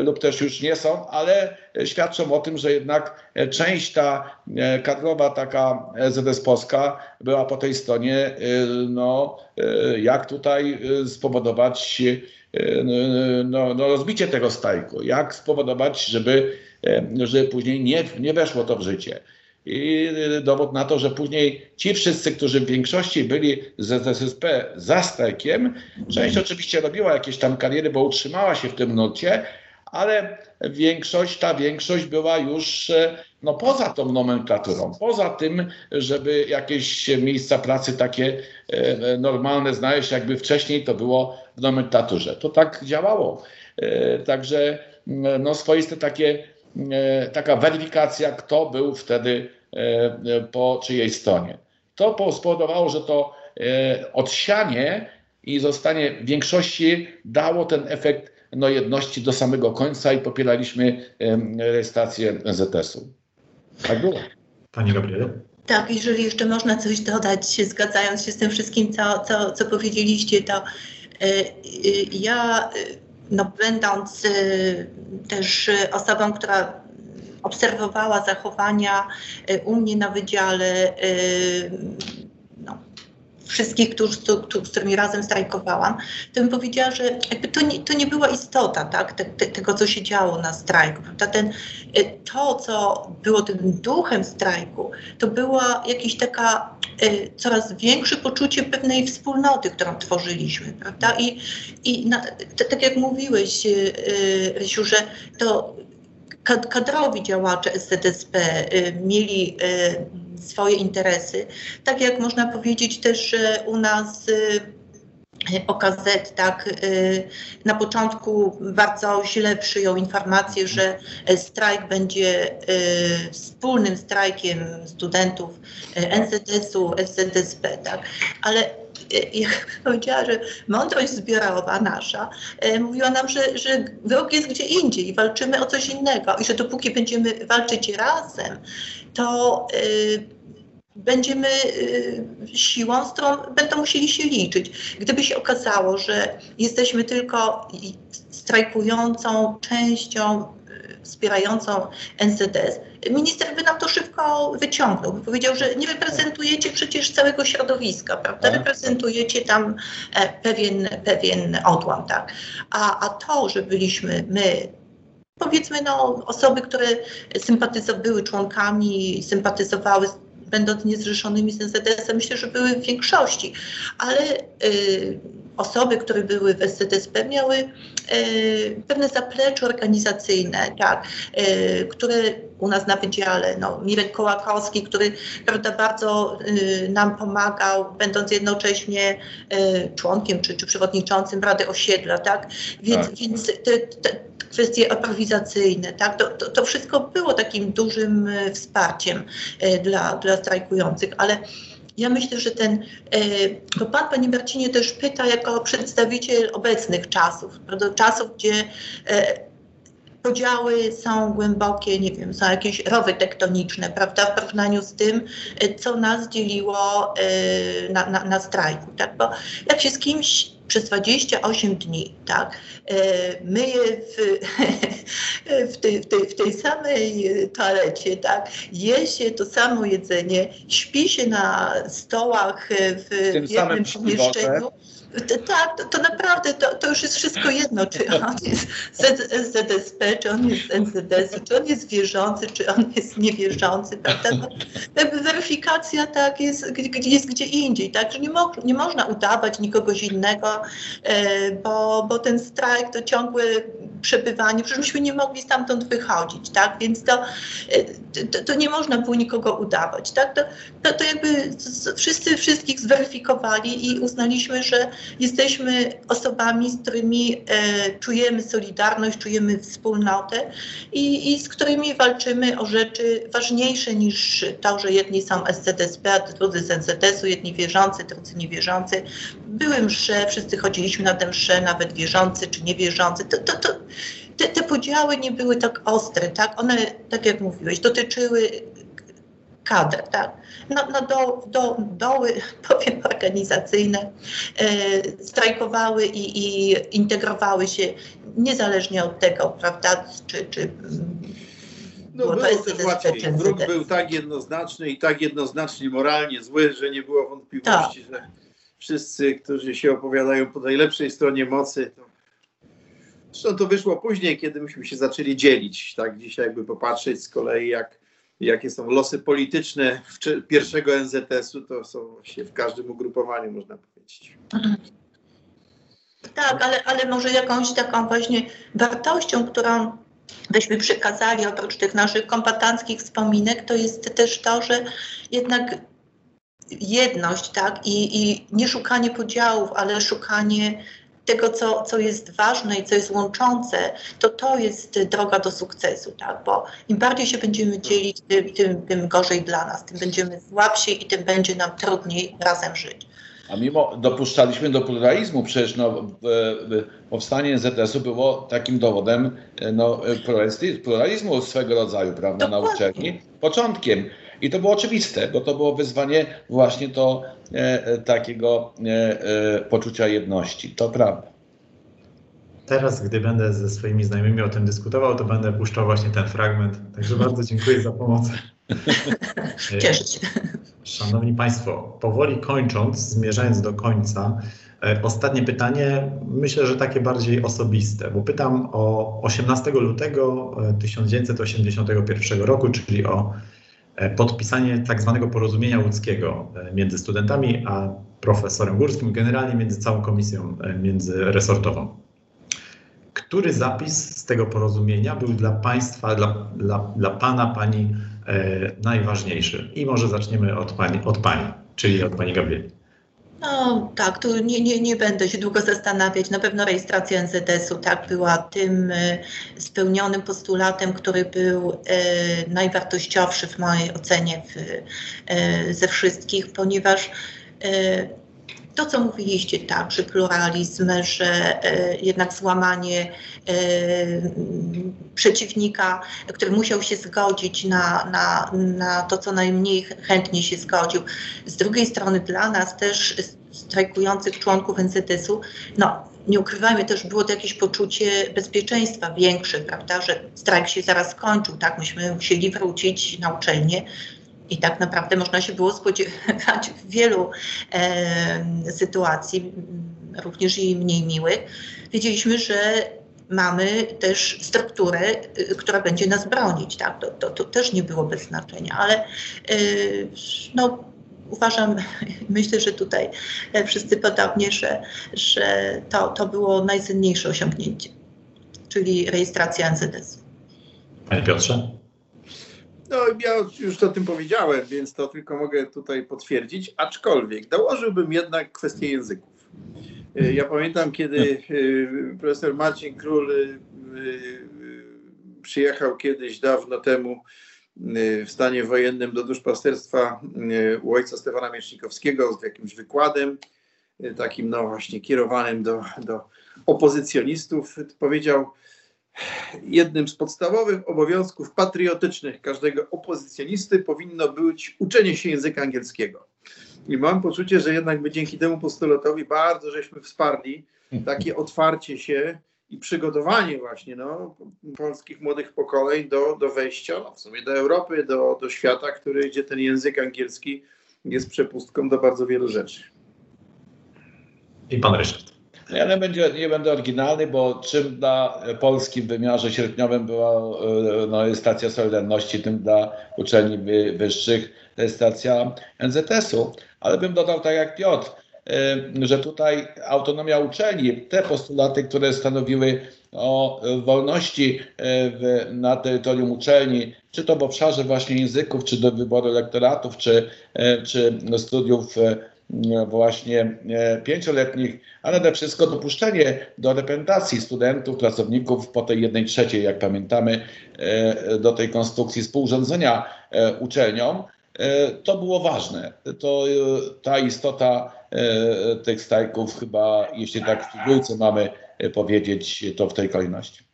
lub też już nie są, ale świadczą o tym, że jednak część ta kadrowa taka ZS Polska była po tej stronie, y, no, y, jak tutaj y, spowodować no, no, rozbicie tego strajku, jak spowodować, żeby, żeby później nie, nie weszło to w życie. I dowód na to, że później ci wszyscy, którzy w większości byli z SSP za strajkiem, część oczywiście robiła jakieś tam kariery, bo utrzymała się w tym nucie, ale większość, ta większość była już e, no, poza tą nomenklaturą, poza tym, żeby jakieś miejsca pracy takie e, normalne znaleźć, jakby wcześniej to było w nomenklaturze. To tak działało. E, także no, swoiste takie, taka weryfikacja, kto był wtedy po czyjej stronie. To spowodowało, że to odsianie i zostanie większości dało ten efekt no, jedności do samego końca i popieraliśmy rejestrację ZS-u. Tak było. Pani Gabriela? Tak, jeżeli jeszcze można coś dodać, zgadzając się z tym wszystkim, co, co, co powiedzieliście, to y, ja, no, będąc y, też osobą, która obserwowała zachowania u mnie na wydziale, wszystkich, którzy, z którymi razem strajkowałam, to bym powiedziała, że jakby to, nie, to nie była istota tak, te, te, tego, co się działo na strajku. Prawda? Ten, y, to, co było tym duchem strajku, to była jakaś taka y, coraz większe poczucie pewnej wspólnoty, którą tworzyliśmy. Prawda? I, i na, t, tak jak mówiłeś, y, Rysiu, że to kadrowi działacze SZSP y, mieli y, swoje interesy. Tak jak można powiedzieć też, u nas y, OKZ tak na początku bardzo źle przyjął informację, że strajk będzie wspólnym strajkiem studentów NZS-u, SZSP, tak. Ale jak powiedziała, że mądrość zbiorowa nasza e, mówiła nam, że, że wyrok jest gdzie indziej i walczymy o coś innego i że dopóki będziemy walczyć razem, to y, będziemy y, siłą, z którą będą musieli się liczyć. Gdyby się okazało, że jesteśmy tylko strajkującą częścią wspierającą NZS, minister by nam to szybko wyciągnął. By powiedział, że nie reprezentujecie przecież całego środowiska, prawda? Tak. Reprezentujecie tam e, pewien, pewien odłam, tak? A, a to, że byliśmy my, powiedzmy, no, osoby, które sympatyzowały, były członkami, sympatyzowały będąc niezrzeszonymi z NZS, myślę, że były w większości, ale y, osoby, które były w SCDSP miały y, pewne zaplecze organizacyjne, tak, y, które u nas na wydziale, no, Mirek Kołakowski, który prawda, bardzo y, nam pomagał, będąc jednocześnie y, członkiem czy, czy przewodniczącym Rady Osiedla, tak, więc, tak. więc te, te, kwestie aprowizacyjne, tak? To, to, to, wszystko było takim dużym y, wsparciem dla, dla strajkujących, ale ja myślę, że ten, to pan, panie Marcinie, też pyta jako przedstawiciel obecnych czasów, prawda? czasów, gdzie podziały są głębokie, nie wiem, są jakieś rowy tektoniczne, prawda, w porównaniu z tym, co nas dzieliło na, na, na strajku, tak? Bo jak się z kimś przez 28 dni, tak, e, myje w, w, tej, w, tej, w tej samej toalecie, tak, je się to samo jedzenie, śpi się na stołach w, w jednym pomieszczeniu. Tak, to, to, naprawdę to, to, już jest wszystko jedno, czy on jest z ZSP, czy on jest z NZS, czy on jest wierzący, czy on jest niewierzący, prawda? No, jakby weryfikacja tak jest, jest gdzie indziej, tak, że nie, mo nie można udawać nikogoś innego, e, bo, bo ten strajk to ciągłe przebywanie, przecież nie mogli stamtąd wychodzić, tak, więc to, e, to, to nie można było nikogo udawać, tak, to, to, to jakby wszyscy wszystkich zweryfikowali i uznaliśmy, że jesteśmy osobami, z którymi e, czujemy solidarność, czujemy wspólnotę i, i, z którymi walczymy o rzeczy ważniejsze niż to, że jedni są SCDSP, a drudzy z NZS-u, jedni wierzący, drudzy niewierzący. Były msze, wszyscy chodziliśmy na te msze, nawet wierzący czy niewierzący. To, to, to, te, te podziały nie były tak ostre, tak? One, tak jak mówiłeś, dotyczyły kadr, tak? No, no do, do, doły, powiem, organizacyjne e, strajkowały i, i integrowały się niezależnie od tego, prawda, czy, czy no było, było też łatwiej. Wróg był tak jednoznaczny i tak jednoznacznie moralnie zły, że nie było wątpliwości, tak. że wszyscy, którzy się opowiadają po najlepszej stronie mocy, to Zresztą to wyszło później, kiedy myśmy się zaczęli dzielić. Tak dzisiaj jakby popatrzeć z kolei, jak jakie są losy polityczne pierwszego NZS-u, to są właśnie w każdym ugrupowaniu, można powiedzieć. Tak, ale, ale może jakąś taką właśnie wartością, którą byśmy przekazali oprócz tych naszych kombatanckich wspominek, to jest też to, że jednak jedność, tak, i, i nie szukanie podziałów, ale szukanie tego, co, co jest ważne i co jest łączące, to to jest droga do sukcesu, tak? Bo im bardziej się będziemy dzielić, tym, tym, tym gorzej dla nas, tym będziemy słabsi i tym będzie nam trudniej razem żyć. A mimo dopuszczaliśmy do pluralizmu, przecież no, powstanie ZS-u było takim dowodem no, pluralizmu swego rodzaju, prawda, Dokładnie. na uczelni, początkiem. I to było oczywiste, bo to było wyzwanie właśnie to e, e, takiego e, e, poczucia jedności. To prawda. Teraz, gdy będę ze swoimi znajomymi o tym dyskutował, to będę puszczał właśnie ten fragment. Także bardzo dziękuję za pomoc. Cieszę się. Szanowni Państwo, powoli kończąc, zmierzając do końca, e, ostatnie pytanie, myślę, że takie bardziej osobiste, bo pytam o 18 lutego 1981 roku, czyli o podpisanie tak zwanego porozumienia łódzkiego e, między studentami a profesorem Górskim, generalnie między całą komisją e, międzyresortową. Który zapis z tego porozumienia był dla Państwa, dla, dla, dla Pana, Pani e, najważniejszy? I może zaczniemy od Pani, od pani czyli od Pani Gabrieli. No tak, tu nie, nie, nie będę się długo zastanawiać. Na pewno rejestracja NZS-u tak była tym y, spełnionym postulatem, który był y, najwartościowszy w mojej ocenie w, y, ze wszystkich, ponieważ to, co mówiliście, tak, że pluralizm, że e, jednak złamanie e, przeciwnika, który musiał się zgodzić na, na, na to, co najmniej chętnie się zgodził. Z drugiej strony dla nas też strajkujących członków NZS-u, no nie ukrywajmy, też było to jakieś poczucie bezpieczeństwa większe, prawda, że strajk się zaraz skończył, tak, myśmy musieli wrócić na uczelnię, i tak naprawdę można się było spodziewać wielu e, sytuacji, również i mniej miłych. Wiedzieliśmy, że mamy też strukturę, y, która będzie nas bronić. Tak? To, to, to też nie było bez znaczenia, ale y, no, uważam, myślę, że tutaj wszyscy podobnie, że, że to, to było najcenniejsze osiągnięcie, czyli rejestracja NZS. Panie Piotrze? No, ja już o tym powiedziałem, więc to tylko mogę tutaj potwierdzić, aczkolwiek dołożyłbym jednak kwestię języków. Y, ja pamiętam, kiedy y, profesor Marcin Król y, przyjechał kiedyś dawno temu w stanie wojennym do duszpasterstwa u ojca Stefana Miecznikowskiego z jakimś wykładem, takim no właśnie kierowanym do, do opozycjonistów. Powiedział, jednym z podstawowych obowiązków patriotycznych każdego opozycjonisty powinno być uczenie się języka angielskiego. I mam poczucie, że jednak my dzięki temu postulatowi bardzo żeśmy wsparli takie otwarcie się i przygotowanie właśnie no, polskich młodych pokoleń do, do wejścia no, w sumie do Europy, do, do świata, który, gdzie ten język angielski jest przepustką do bardzo wielu rzeczy. I pan Ryszard. Ja nie, będzie, nie będę oryginalny, bo czym dla Polski w wymiarze średniowym była e, no, stacja Solidarności, tym dla uczelni wyższych stacja NZS-u. Ale bym dodał tak jak Piotr, e, że tutaj autonomia uczelni, te postulaty, które stanowiły o wolności e, w, na terytorium uczelni, czy to w obszarze właśnie języków, czy do wyboru lektoratów, czy, czy studiów właśnie pięcioletnich, a nade wszystko dopuszczenie do reprezentacji studentów, pracowników po tej jednej trzeciej, jak pamiętamy, do tej konstrukcji współrządzenia uczelnią, to było ważne. To ta istota tych strajków chyba, jeśli tak w trójce mamy powiedzieć, to w tej kolejności.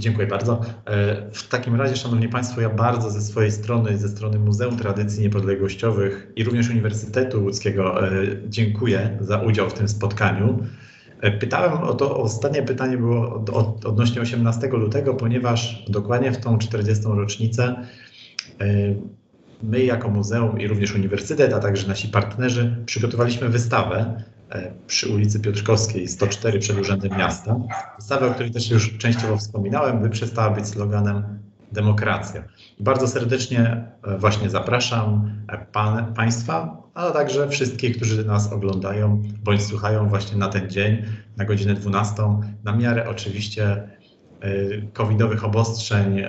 Dziękuję bardzo. W takim razie, Szanowni Państwo, ja bardzo ze swojej strony, ze strony Muzeum Tradycji Niepodległościowych i również Uniwersytetu Łódzkiego dziękuję za udział w tym spotkaniu. Pytałem o to, ostatnie pytanie było od, od, odnośnie 18 lutego, ponieważ dokładnie w tą 40. rocznicę my jako muzeum i również uniwersytet, a także nasi partnerzy przygotowaliśmy wystawę przy ulicy Piotrkowskiej 104 przed Urzędem Miasta. Wystawę, o której też już częściowo wspominałem, by przestała być sloganem demokracja. Bardzo serdecznie właśnie zapraszam pan, Państwa, ale także wszystkich, którzy nas oglądają bądź słuchają właśnie na ten dzień, na godzinę 12, na miarę oczywiście covidowych obostrzeń,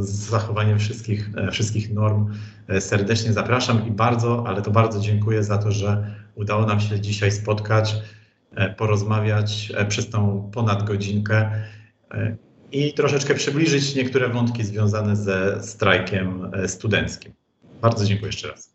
z zachowaniem wszystkich, wszystkich norm. Serdecznie zapraszam i bardzo, ale to bardzo dziękuję za to, że udało nam się dzisiaj spotkać, porozmawiać przez tą ponad godzinkę i troszeczkę przybliżyć niektóre wątki związane ze strajkiem studenckim. Bardzo dziękuję jeszcze raz.